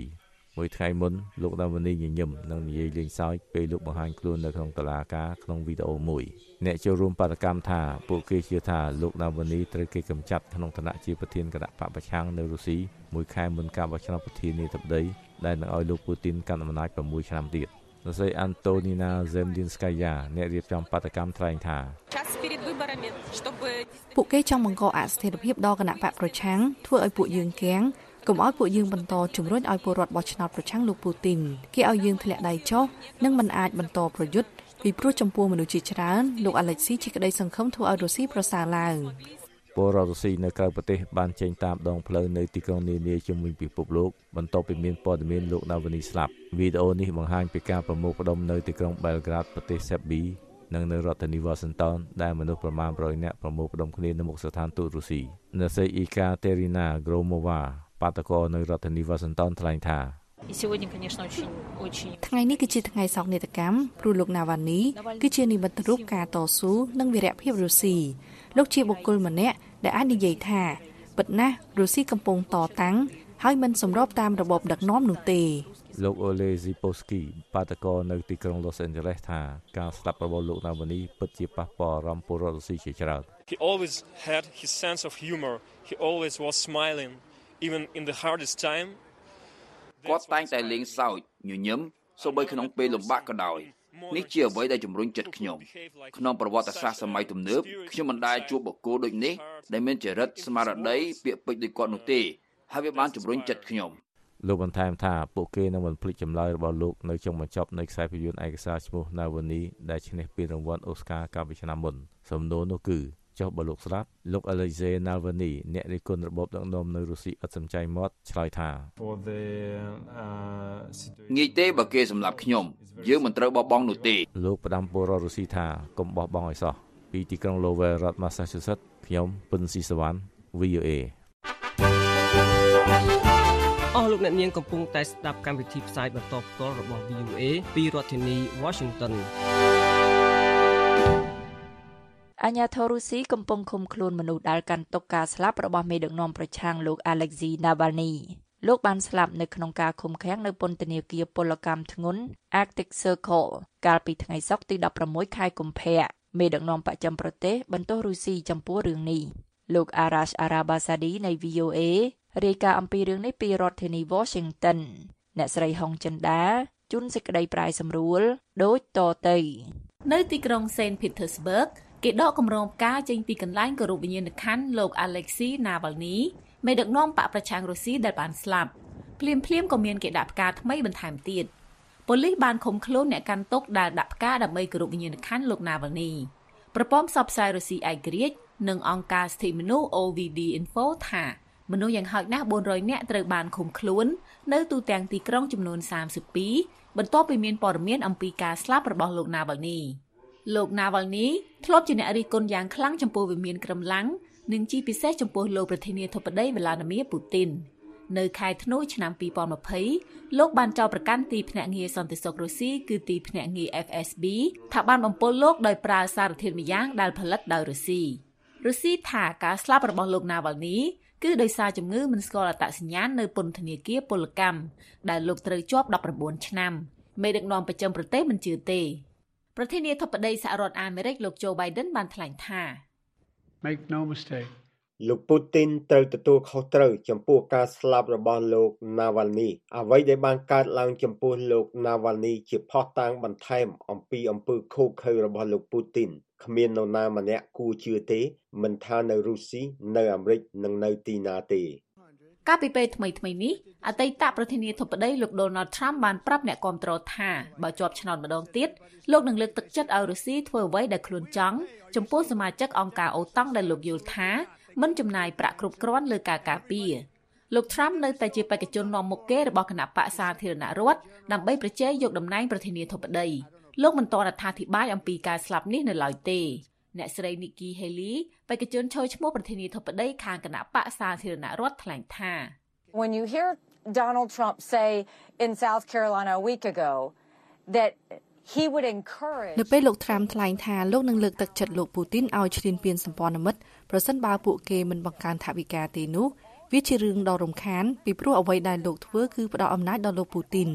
មួយថ្ងៃមុនលោកដាវនីញញឹមនិងនិយាយលេងសើចពេលលោកបង្ហាញខ្លួននៅក្នុងតុលាការក្នុងវីដេអូមួយអ្នកចូលរួមបដកម្មថាពួកគេជឿថាលោកដាវនីត្រូវគេកម្ចាត់ក្នុងឋានៈជាប្រធានគណៈបកប្រឆាំងនៅរុស្ស៊ីមួយខែមុនការបោះឆ្នោតប្រធានាធិបតីដែលនឹងឲ្យលោកពូទីនកាន់អំណាច6ឆ្នាំទៀតលោកស្រីអាន់តូនីណាហ្សេមលីនស្កាយ៉ាអ្នករៀបចំបដកម្មថ្លែងថាពួកគេចង់បង្កអស្ថិរភាពដល់គណៈបកប្រឆាំងធ្វើឲ្យពួកយើងគាំង កុំឲ្យពួកយើងបន្តជំរុញឲ្យពលរដ្ឋបោះឆ្នោតប្រឆាំងលោកពូទីនគេឲ្យយើងធ្លាក់ដៃចុះនិងមិនអាចបន្តប្រយុទ្ធពីព្រោះចំពោះមនុស្សជាច្រើនលោកអាឡិចស៊ីជាក្តីសង្ឃឹមធ្វើឲ្យរុស្ស៊ីប្រសើរឡើងពលរដ្ឋរុស្ស៊ីនៅក្រៅប្រទេសបានចេញតាមដងផ្លូវនៅទីក្រុងនានាជុំវិញពិភពលោកបន្ទាប់ពីមានព័ត៌មានលោកណាវនីស្លាប់វីដេអូនេះបង្ហាញពីការប្រមូលផ្ដុំនៅទីក្រុងបែលក្រាដប្រទេសសេប៊ីនិងនៅរដ្ឋធានី Washington ដែលមនុស្សប្រមាណ100នាក់ប្រមូលផ្ដុំគ្នានៅមុខស្ថានទូតរុស្ស៊ីអ្នកស្រីអ៊ីកាតេរីណាក្រូម៉ូវ៉ា បាតកោនៅរដ្ឋធានី Washington ថ្លែងថាថ្ងៃនេះគឺជាថ្ងៃសោកនាដកម្មព្រោះលោកណាវ៉ានីគឺជានិមិត្តរូបការតស៊ូនិងវីរភាពរុស្ស៊ីលោកជាបុគ្គលម្នាក់ដែលអាចនិយាយថាពិតណាស់រុស្ស៊ីកំពុងតតាំងហើយមិនសម្របតាមរបបដឹកនាំនោះទេលោកអូលេស៊ីប៉ូស្គីបាតកោនៅទីក្រុង Los Angeles ថាការស្លាប់របស់លោកណាវ៉ានីពិតជាប៉ះពាល់អារម្មណ៍ពលរដ្ឋរុស្ស៊ីជាច្រើន He always had his sense of humor he always was smiling even in the hardest time គាត់តែងតែលេងសើចញញឹមសូម្បីក្នុងពេលលំបាកក៏ដោយនេះជាអ្វីដែលជំរុញចិត្តខ្ញុំក្នុងប្រវត្តិសាស្ត្រសម័យទំនើបខ្ញុំមិនដែលជួបបុគ្គលដូចនេះដែលមានចរិតស្មារតីពាក្យពេចន៍ដូចគាត់នោះទេហើយវាបានជំរុញចិត្តខ្ញុំលោកបន្ថែមថាពួកគេនឹងមិនភ្លេចចម្លើយរបស់លោកនៅចុងបញ្ចប់នៃខ្សែភាពយន្តឯកសារឈ្មោះ Navani ដែលឈ្នះពានរង្វាន់ Oscar កាលពីឆ្នាំមុនសំណួរនោះគឺ ចុះបើលោកស្លាប់លោក Alexei Navalny អ្នករិះគន់របបដឹកនាំនៅរុស្ស៊ីឥតសំចៃមាត់ឆ្លើយថាងាយទេបើគេសម្លាប់ខ្ញុំយើងមិនត្រូវបោះបង់នោះទេលោកផ្ដាំពលរដ្ឋរុស្ស៊ីថាកុំបោះបង់ឲ្យសោះពីទីក្រុង Lowell រដ្ឋ Massachusetts ខ្ញុំពិនស៊ីសវណ្ណ VOA អស់លោកអ្នកនាងកំពុងតែស្ដាប់កម្មវិធីផ្សាយបន្តផ្ទាល់របស់ VOA ពីរដ្ឋធានី Washington អាញាធរុស៊ីកំពុងឃុំខ្លួនមនុស្សដែលកាន់ទុកការស្លាប់របស់មេដឹកនាំប្រឆាំងលោក Alexei Navalny លោកបានស្លាប់នៅក្នុងការឃុំឃាំងនៅពន្ធនាគារពលកម្មធ្ងន់ Arctic Circle កាលពីថ្ងៃសុក្រទី16ខែកុម្ភៈមេដឹកនាំបច្ចឹមប្រទេសបន្ទោសរុស្ស៊ីចំពោះរឿងនេះលោក Arash Arabasadi នៃ VOA រាយការណ៍អំពីរឿងនេះពីរដ្ឋធានី Washington អ្នកស្រីហុងចិនដាជូនសេចក្តីប្រាយសម្រួលដូចតទៅ នៅទីក្រុង Saint Petersburg គេដកគម្រោងផ្កាចេញពីកន្លែងគោរពវិញ្ញាណក្ខន្ធលោក Alexei Navalny មេដឹកនាំបកប្រឆាំងរុស្ស៊ីដែលបានស្លាប់ភ្លាមភ្លាមក៏មានគេដាក់ផ្កាថ្មីបន្ថែមទៀតប៉ូលីសបានឃុំខ្លួនអ្នកកាន់ទុកដែលដាក់ផ្កាដើម្បីគោរពវិញ្ញាណក្ខន្ធលោក Navalny ប្រព័ន្ធផ្សព្វផ្សាយរុស្ស៊ីឯករាជ្យនិងអង្គការសិទ្ធិមនុស្ស OVD Info ថាមនុស្សយ៉ាងហោចណាស់400នាក់ត្រូវបានឃុំខ្លួន នៅទូទាំងទីក្រុងចំនួន32បន្ទាប់ពីមានព័ត៌មានអំពីការស្លាប់របស់លោក Navalny លោក Navalny ធ្លាប់ជាអ្នករិះគន់យ៉ាងខ្លាំងចំពោះវិមានក្រំឡាំងនិងជាពិសេសចំពោះលោកប្រធានាធិបតី Vladimir Putin នៅខែធ្នូឆ្នាំ2020លោកបានចោទប្រកាន់ទីភ្នាក់ងារសន្តិសុខរុស្ស៊ីគឺទីភ្នាក់ងារ FSB ថាបានបំពុលលោកដោយប្រើសារធាតុម្យ៉ាងដែលផលិតដោយរុស្ស៊ីរុស្ស៊ីថាការស្លាប់របស់លោក Navalny គឺដោយសារជំងឺមិនស្គាល់អត្តសញ្ញាណនៅពន្ធនាគារពលកម្មដែលលោកត្រូវជាប់19ឆ្នាំមេដឹកនាំប្រចាំប្រទេសមិនជឿទេ ប្រធានាធិបតីសហរដ្ឋអាមេរិកលោកโจ Biden បានថ្លែងថា Make no mistake លោកពូទីនត្រូវទទួលខុសត្រូវចំពោះការស្លាប់របស់លោក Navalny អ្វីដែលបានកើតឡើងចំពោះលោក Navalny ជាផុសតាងបន្ថែមអំពីអំពើឃោរឃៅរបស់លោកពូទីនគ្មាននរណាម្នាក់គួរជឿទេ មិនថានៅរុស្ស៊ីនៅអាមេរិកនិងនៅទីណាទេ កាលពីពេលថ្មីថ្មីនេះអតីតប្រធានាធិបតីលោក Donald Trump បានប្រាប់អ្នកគាំទ្រថាបើជាប់ឆ្នោតម្ដងទៀតលោកនឹងលើកទឹកចិត្តឲ្យរុស្ស៊ីធ្វើអ្វីដែលខ្លួនចង់ចំពោះសមាជិកអង្គការអូតង់ដែលលោកយល់ថាមិនចំណាយប្រាក់គ្រប់គ្រាន់លើការការពារលោក Trump នៅតែជាបេក្ខជននាំមុខគេរបស់គណៈបកសាធារណរដ្ឋដើម្បីប្រជែងយកតំណែងប្រធានាធិបតីលោកមិនទាន់អត្ថាធិប្បាយអំពីការស្លាប់នេះនៅឡើយទេ អ្នកស្រី Nikki Haley បេក្ខជនឈរឈ្មោះប្រធានាធិបតីខាងគណៈបកសាធារណរដ្ឋថ្លែងថា When you hear Donald Trump say in South Carolina a week ago that he would encourage នៅពេលលោកត្រាំថ្លែងថាលោកនឹងលើកទឹកចិត្តលោកពូទីនឲ្យឈ្លានពានសម្ព័ន្ធមិត្តប្រសិនបើពួកគេមិនបង្កើនថវិកាទេនោះវាជារឿងដ៏រំខានពីព្រោះអ្វីដែលលោកធ្វើគឺផ្ដល់អំណាចដល់លោកពូទីន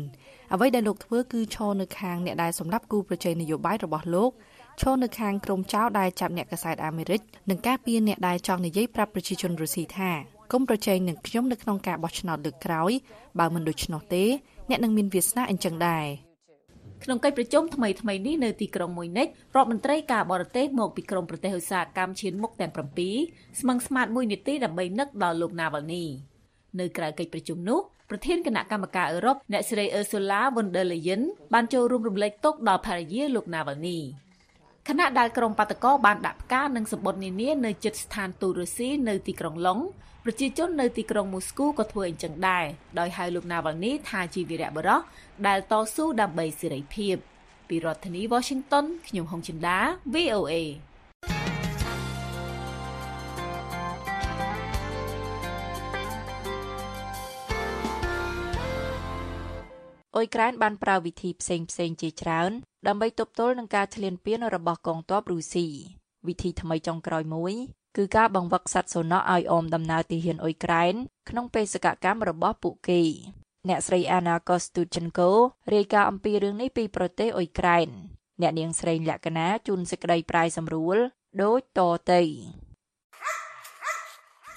អ្វីដែលលោកធ្វើគឺឈរនៅខាងអ្នកដែលសម្រាប់គូប្រជែងនយោបាយរបស់លោក ឈរនៅខាងក្រុមចៅដែលចាប់អ្នកកសែតអាមេរិកនិងការពារអ្នកដែលចង់និយាយប្រាប់ប្រជាជនរុស្ស៊ីថាគុំប្រជែងនឹងខ្ញុំនៅក្នុងការបោះឆ្នោតលើកក្រោយបើមិនដូច្នោះទេអ្នកនឹងមានវាសនាអញ្ចឹងដែរក្នុងកិច្ចប្រជុំថ្មីថ្មីនេះនៅទីក្រុងមួយនិចរដ្ឋមន្ត្រីការបរទេសមកពីក្រមប្រទេសឧស្សាហកម្មឈានមុខទាំង7ស្មឹងស្មាតមួយនាទីដើម្បីនឹកដល់លោក Navalny នៅក្រៅកិច្ចប្រជុំនោះប្រធានគណៈកម្មការអឺរ៉ុបអ្នកស្រី Ursula von der Leyen បានចូលរួមរំលែកទុក្ខដល់ភរិយាលោក Navalny ខណៈដែលក្រុមបាតកោបានដាក់ផ្កានិងសម្បត្តិនានានៅជិតស្ថានទូតរុស្ស៊ីនៅទីក្រុងឡុងប្រជាជននៅទីក្រុងមូស្គូក៏ធ្វើអញ្ចឹងដែរដោយហៅលោក Navalny ថាជាវីរៈបុរសដែលតស៊ូដើម្បីសេរីភាពពីរដ្ឋធានី Washington ខ្ញុំហុងចិន្តា VOA អ៊ុយក្រែនបានប្រើវិធីផ្សេងផ្សេងជាច្រើន ដើម្បីទប់ទល់នឹងការឈ្លានពានរបស់កងទ័ពរុស្ស៊ីវិធីថ្មីចុងក្រោយមួយគឺការបង្វឹកសត្វសុនក់ឲ្យអមដំណើរទាហានអ៊ុយក្រែនក្នុងបេសកកម្មរបស់ពួកគេអ្នកស្រី Anna Kostuchenko រាយការណ៍អំពីរឿងនេះពីប្រទេសអ៊ុយក្រែនអ្នកនាងស្រីលក្ខណាជូនសេចក្តីប្រាយសម្រួលដូចតទៅ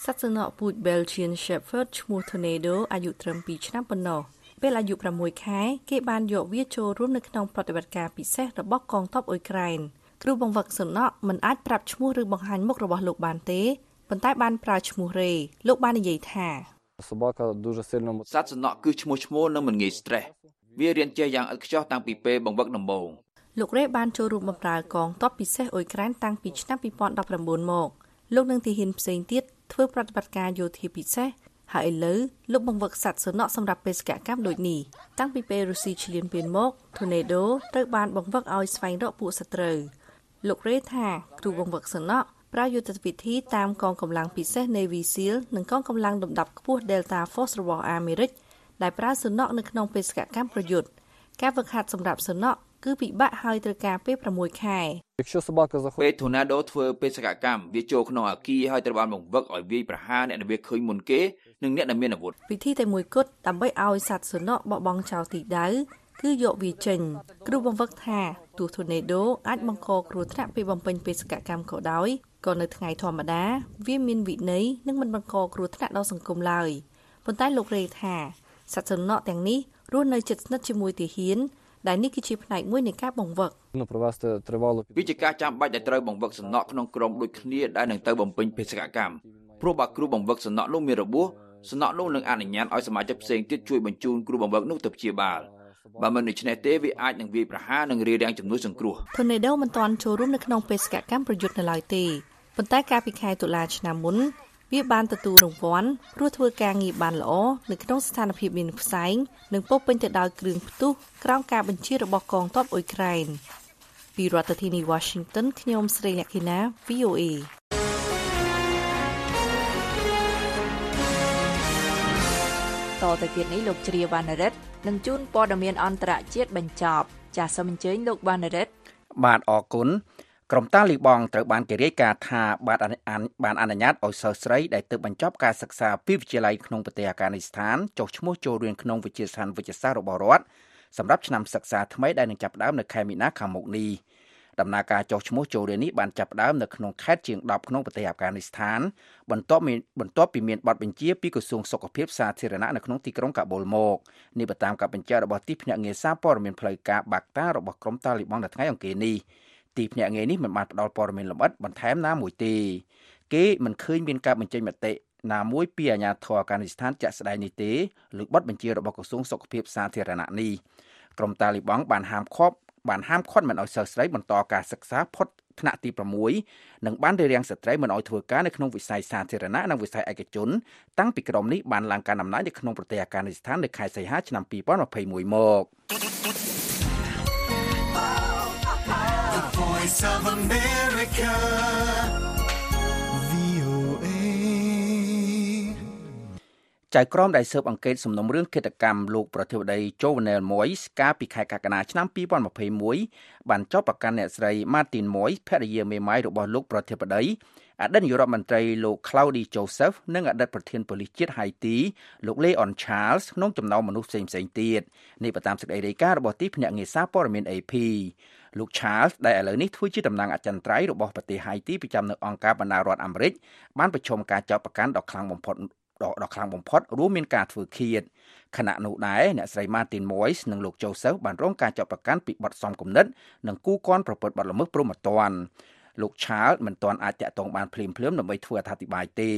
សត្វសុនក់ពូជ Belgian Shepherd ឈ្មោះ Tornado អាយុត្រឹម2ឆ្នាំប៉ុណ្ណោះ ពេលអាយុ6ខែគេបានយកវាចូលរួមនៅក្នុងប្រតិបត្តិការពិសេសរបស់កងទ័ពអ៊ុយក្រែនគ្រូបង្វឹកសំណក់មិនអាចប្រាប់ឈ្មោះឬបង្ហាញមុខរបស់លោកបានទេប៉ុន្តែបានប្រើឈ្មោះរេលោកបាននិយាយថាសត្វសំណក់គឺឈ្មោះឈ្មោះនិងមិនងាយ stress វារៀនចេះយ៉ាងឥតខ្ចោះតាំងពីពេលបង្វឹកដំបូងលោករេបានចូលរួមបម្រើកងទ័ពពិសេសអ៊ុយក្រែនតាំងពីឆ្នាំ2019មកលោកនឹងទាហានផ្សេងទៀតធ្វើប្រតិបត្តិការយោធាពិសេស ហើយឥឡូវលោកបង្វឹកសត្វសុនក់សម្រាប់បេសកកម្មដូចនេះតាំងពីពេលរុស្ស៊ីឈ្លានពានមក Tornado ត្រូវបានបង្វឹកឲ្យស្វែងរកពួកសត្រូវលោករេថាគ្រូបង្វឹកសុនក់ប្រើយុទ្ធវិធីតាមកងកម្លាំងពិសេស Navy SEAL និងកងកម្លាំងលំដាប់ខ្ពស់ Delta Force របស់អាមេរិកដែលប្រើសុនក់នៅក្នុងបេសកកម្មប្រយុទ្ធការវឹកហាត់សម្រាប់សុនក់គឺពិបាកហើយត្រូវការពេល6ខែពេល Tornado ធ្វើបេសកកម្មវាចូលក្នុងអាគីហើយត្រូវបានបង្វឹកឲ្យវាយប្រហារអ្នកដែលវាឃើញមុនគេ និងអ្នកដែលមានអាវុធវិធីតែមួយគត់ដើម្បីឲ្យសត្វសុនក់បបង់ចោលទីដៅគឺយកវាចេញគ្រូបង្វឹកថាទោះ Tornado អាចបង្កគ្រោះថ្នាក់ពេលបំពេញបេសកកម្មក៏ដោយក៏នៅថ្ងៃធម្មតាវាមានវិន័យនិងមិនបង្កគ្រោះថ្នាក់ដល់សង្គមឡើយប៉ុន្តែលោករេថាសត្វសុនក់ទាំងនេះរស់នៅជិតស្និទ្ធជាមួយទាហានដែលនេះគឺជាផ្នែកមួយនៃការបង្វឹកវិជាការចាំបាច់ដែលត្រូវបង្វឹកសំណក់ក្នុងក្រុមដូចគ្នាដែលនឹងទៅបំពេញបេសកកម្មព្រោះបើគ្រូបង្វឹកសំណក់នោះមានរបួស សំណក់នោះនឹងអនុញ្ញាតឲ្យសមាជិកផ្សេងទៀតជួយបញ្ជូនគ្រូបង្វឹកនោះទៅព្យាបាលបើមិនដូច្នេះទេវាអាចនឹងវាយប្រហារនិងរារាំងជំនួយសង្គ្រោះ Tornado មិនទាន់ចូលរួមនៅក្នុងបេសកកម្មប្រយុទ្ធនៅឡើយទេប៉ុន្តែកាលពីខែតុលាឆ្នាំមុនវាបានទទួលរង្វាន់ព្រោះធ្វើការងារបានល្អនៅក្នុងស្ថានភាពមានផ្សែងនិងពោពេញទៅដោយគ្រឿងផ្ទុះក្រោមការបញ្ជារបស់កងទ័ពអ៊ុយក្រែនពីរដ្ឋធានី Washington ខ្ញុំស្រីលក្ខិណា VOA តទៅទៀតនេះលោកជ្រាវណ្ណរិទ្ធនឹងជូនព័ត៌មានអន្តរជាតិបញ្ចប់ចាសសូមអញ្ជើញលោកវណ្ណរិទ្ធបាទអរគុណក្រុមតាលីបង់ត្រូវបានគេរាយការណ៍ថាបានបានអនុញ្ញាតឲ្យសិស្សស្រីដែលទើបបញ្ចប់ការសិក្សាពីវិទ្យាល័យក្នុងប្រទេសអាហ្គានីស្ថានចុះឈ្មោះចូលរៀនក្នុងវិទ្យាស្ថានវិទ្យាសាស្ត្ររបស់រដ្ឋសម្រាប់ឆ្នាំសិក្សាថ្មីដែលនឹងចាប់ផ្ដើមនៅខែមីនាខាងមុខនេះ ដំណើរការចុះឈ្មោះចូលរៀននេះបានចាប់ផ្ដើមនៅក្នុងខេត្តជាង10ក្នុងប្រទេសអាហ្វហ្គានីស្ថានបន្ទាប់មានបន្ទាប់ពីមានបទបញ្ជាពីក្រសួងសុខភាពសាធារណៈនៅក្នុងទីក្រុងកាបូលមកនេះបើតាមការបញ្ជារបស់ទីភ្នាក់ងារសារព័ត៌មានផ្លូវការបាក់តារបស់ក្រុមតាលីបង់នៅថ្ងៃអង្គារនេះទីភ្នាក់ងារនេះមិនបានផ្ដល់ព័ត៌មានលម្អិតបន្ថែមណាមួយទេគេមិនឃើញមានការបញ្ចេញមតិណាមួយពីអាជ្ញាធរអាហ្វហ្គានីស្ថានជាក់ស្ដែងនេះទេលើបទបញ្ជារបស់ក្រសួងសុខភាពសាធារណៈនេះក្រុមតាលីបង់បានហាមឃាត់ បានហាមឃាត់មិនឲ្យសិស្សស្រីបន្តការសិក្សាផុតថ្នាក់ទី6និងបានរារាំងស្ត្រីមិនឲ្យធ្វើការនៅក្នុងវិស័យសាធារណៈនិងវិស័យឯកជនតាំងពីក្រុមនេះបានឡើងកាន់អំណាចនៅក្នុងប្រទេសអាហ្គានីស្ថាននៅខែសីហាឆ្នាំ2021មក Voice of America ចៅក្រមដែលស៊ើបអង្កេតសំណុំរឿងគិតកម្មលោកប្រធានាធិបតី Jovenel Moise កាលពីខែកក្កដាឆ្នាំ2021បានចោទប្រកាន់អ្នកស្រី Martin Moise ភរិយាមេម៉ាយរបស់លោកប្រធានាធិបតីអតីតនាយករដ្ឋមន្ត្រីលោក Claudia Joseph និងអតីតប្រធានប៉ូលីសជាតិហៃទីលោក Leon Charles ក្នុងចំណោមមនុស្សផ្សេងៗទៀតនេះបើតាមសេចក្តីរាយការណ៍របស់ទីភ្នាក់ងារសារព័ត៌មាន AP លោក Charles ដែលឥឡូវនេះធ្វើជាតំណាងអចិន្ត្រៃយ៍របស់ប្រទេសហៃទីប្រចាំនៅអង្គការបណ្ដារដ្ឋអាមេរិកបានប្រឈមការចោទប្រកាន់ដ៏ខ្លាំងបំផុត ដ៏ខ្លាំងបំផុតរួមមានការធ្វើឃាតខណៈនោះដែរអ្នកស្រី Martin Moyes និងលោក Joseph បានរងការចាប់ប្រកាន់ពីបទសំគំនិតនិងគូគន់ប្រព្រឹត្តបទល្មើសព្រហ្មទណ្ឌលោក Charles មិនទាន់អាចតាក់ទងបានភ្លាមភ្លាមដើម្បីធ្វើអត្ថាធិប្បាយទេ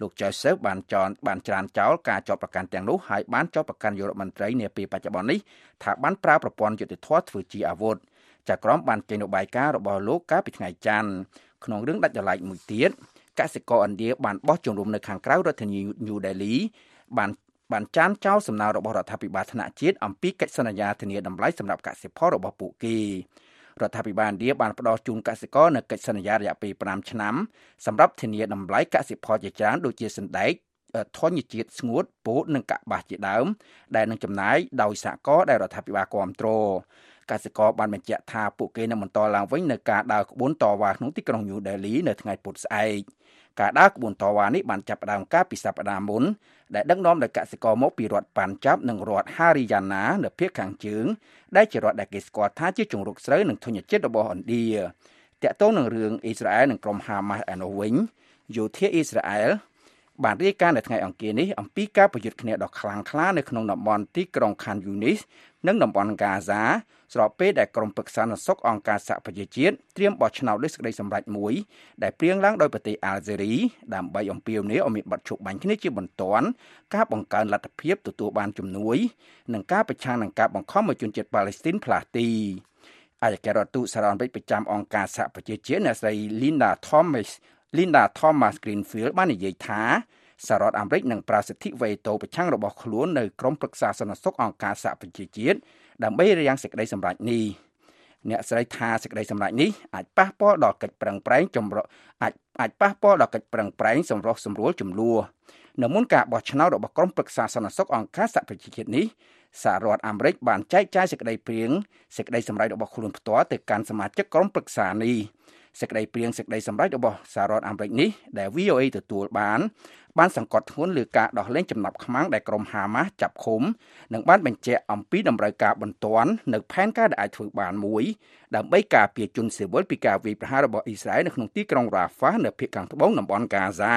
លោក Joseph បានចោទបានច្រានចោលការចាប់ប្រកាន់ទាំងនោះហើយបានចាប់ប្រកាន់យុរដ្ឋមន្ត្រីនាពេលបច្ចុប្បន្ននេះថាបានប្រើប្រព័ន្ធយុតិធធធ្វើជាអាវុធចាក្រមបានចេញរបាយការណ៍របស់លោកកាលពីថ្ងៃច័ន្ទក្នុងរឿងដាច់ដライមួយទៀត កសិករឥណ្ឌាបានបោះជំរំនៅខាងក្រៅរដ្ឋធានី New Delhi បានបានចានចោលសំណើរបស់រដ្ឋាភិបាលថ្នាក់ជាតិអំពីកិច្ចសន្យាធានាតម្លៃសម្រាប់កសិផលរបស់ពួកគេរដ្ឋាភិបាលឥណ្ឌាបានផ្ដល់ជូនកសិករនៅកិច្ចសន្យារយៈពេល5ឆ្នាំសម្រាប់ធានាតម្លៃកសិផលជាច្រើនដូចជាសណ្ដែកធញ្ញជាតិស្ងួតពោតនិងកាក់បាសជាដើម ដែលនឹងចំណាយដោយសហគមន៍ដែលរដ្ឋាភិបាលគ្រប់គ្រងកសិករបានបញ្ជាក់ថាពួកគេនឹងបន្តឡើងវិញនៅការដើរក្បួនតវ៉ាក្នុងទីក្រុង New Delhi នៅថ្ងៃពុធស្អែក ការដើរក្បួនតវ៉ានេះបានចាប់ផ្ដើមកាលពីសប្តាហ៍មុនដែលដឹកនាំដោយកសិករមកពីរដ្ឋប៉ាន់ចាប់និងរដ្ឋ Haryana នៅភាគខាងជើងដែលជារដ្ឋដែលគេស្គាល់ថាជាជង្រុកស្រូវនិងធញ្ញជាតិរបស់ឥណ្ឌាតាក់ទងនឹងរឿងអ៊ីស្រាអែលនិងក្រុមហាម៉ាស់ឯនោះវិញយោធាអ៊ីស្រាអែល បានរាយការណ៍នៅថ្ងៃអង្គារនេះអំពីការប្រយុទ្ធគ្នាដ៏ខ្លាំងក្លានៅក្នុងតំបន់ទីក្រុង Khan Yunis និងតំបន់ហ្គាហ្សាស្របពេលដែលក្រុមប្រឹក្សានសុខអង្គការសហប្រជាជាតិត្រៀមបោះឆ្នោតលើសេចក្តីសម្រេចមួយដែលព្រៀងឡើងដោយប្រទេសអាល់ហ្សេរីដើម្បីអំពាវនាវឲ្យមានបទជប់បាញ់គ្នាជាបន្ទាន់ការបង្កើនលទ្ធភាពទទួលបានជំនួយនិងការប្រឆាំងនឹងការបង្ខំឲ្យជនជាតិប៉ាឡេស្ទីនផ្លាស់ទីអគ្គរដ្ឋទូតសារ៉ានវិចប្រចាំអង្គការសហប្រជាជាតិអ្នកស្រី Linda Thomas Linda Thomas Greenfield បាននិយាយថាសហរដ្ឋអាមេរិកនឹងប្រើសិទ្ធិវេតូប្រឆាំងរបស់ខ្លួននៅក្រមប្រឹក្សាសន្តិសុខអង្គការសហប្រជាជាតិដើម្បីរារាំងសេចក្តីសម្រេចនេះអ្នកស្រីថាសេចក្តីសម្រេចនេះអាចប៉ះពាល់ដល់កិច្ចប្រឹងប្រែងចម្រុះអាចអាចប៉ះពាល់ដល់កិច្ចប្រឹងប្រែងសម្រុះសម្រួលចំនួននៅមុនការបោះឆ្នោតរបស់ក្រុមប្រឹក្សាសន្តិសុខអង្គការសហប្រជាជាតិនេះ សហរដ្ឋអាមេរិកបានចែកចាយសេចក្តីព្រៀងសេចក្តីសម្រេចរបស់ខ្លួនផ្ទាល់ទៅកាន់សមាជិកក្រុមប្រឹក្សានេះសេចក្តីព្រៀងសេចក្តីសម្រេចរបស់សហរដ្ឋអាមេរិកនេះដែល VOA ទទួលបានបានសង្កត់ធ្ងន់លើការដោះលែងចំណាប់ខ្មាំងដែលក្រុមហាម៉ាស់ចាប់ឃុំនិងបានបញ្ជាក់អំពីតម្រូវការបន្ទាន់នៅផែនការដែលអាចធ្វើបានមួយដើម្បីការពារជនស៊ីវិលពីការវាយប្រហាររបស់អ៊ីស្រាអែលនៅក្នុងទីក្រុងរ៉ាហ្វានៅភាគខាងត្បូងតំបន់ហ្គាហ្សា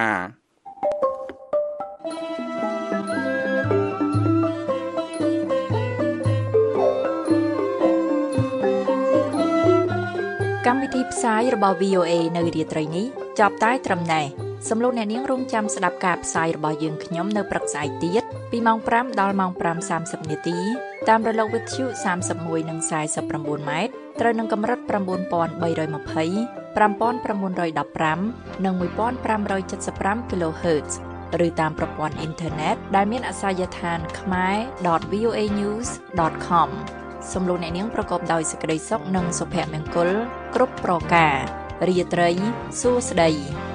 កម្មវិធីផ្សាយរបស់ VOA នៅរាត្រីនេះចប់តែត្រឹមណេះសំលោកអ្នកនាងរងចាំស្ដាប់ការផ្សាយរបស់យើងខ្ញុំនៅព្រឹកស្អែកទៀតពីម៉ោង5ដល់ម៉ោង5:30នាទីតាមរលកវិទ្យុ31និង49ម៉ែត្រត្រូវនឹងកម្រិត9320 5915និង1575 kHz ឬតាមប្រព័ន្ធអ៊ីនធឺណិតដែលមានអាសយដ្ឋានខ្មែរ .voanews.com សំលោកអ្នកនាងប្រកបដោយសេចក្តីសុខនិងសុភមង្គលគ្រប់ប្រការរាត្រីសួស្តី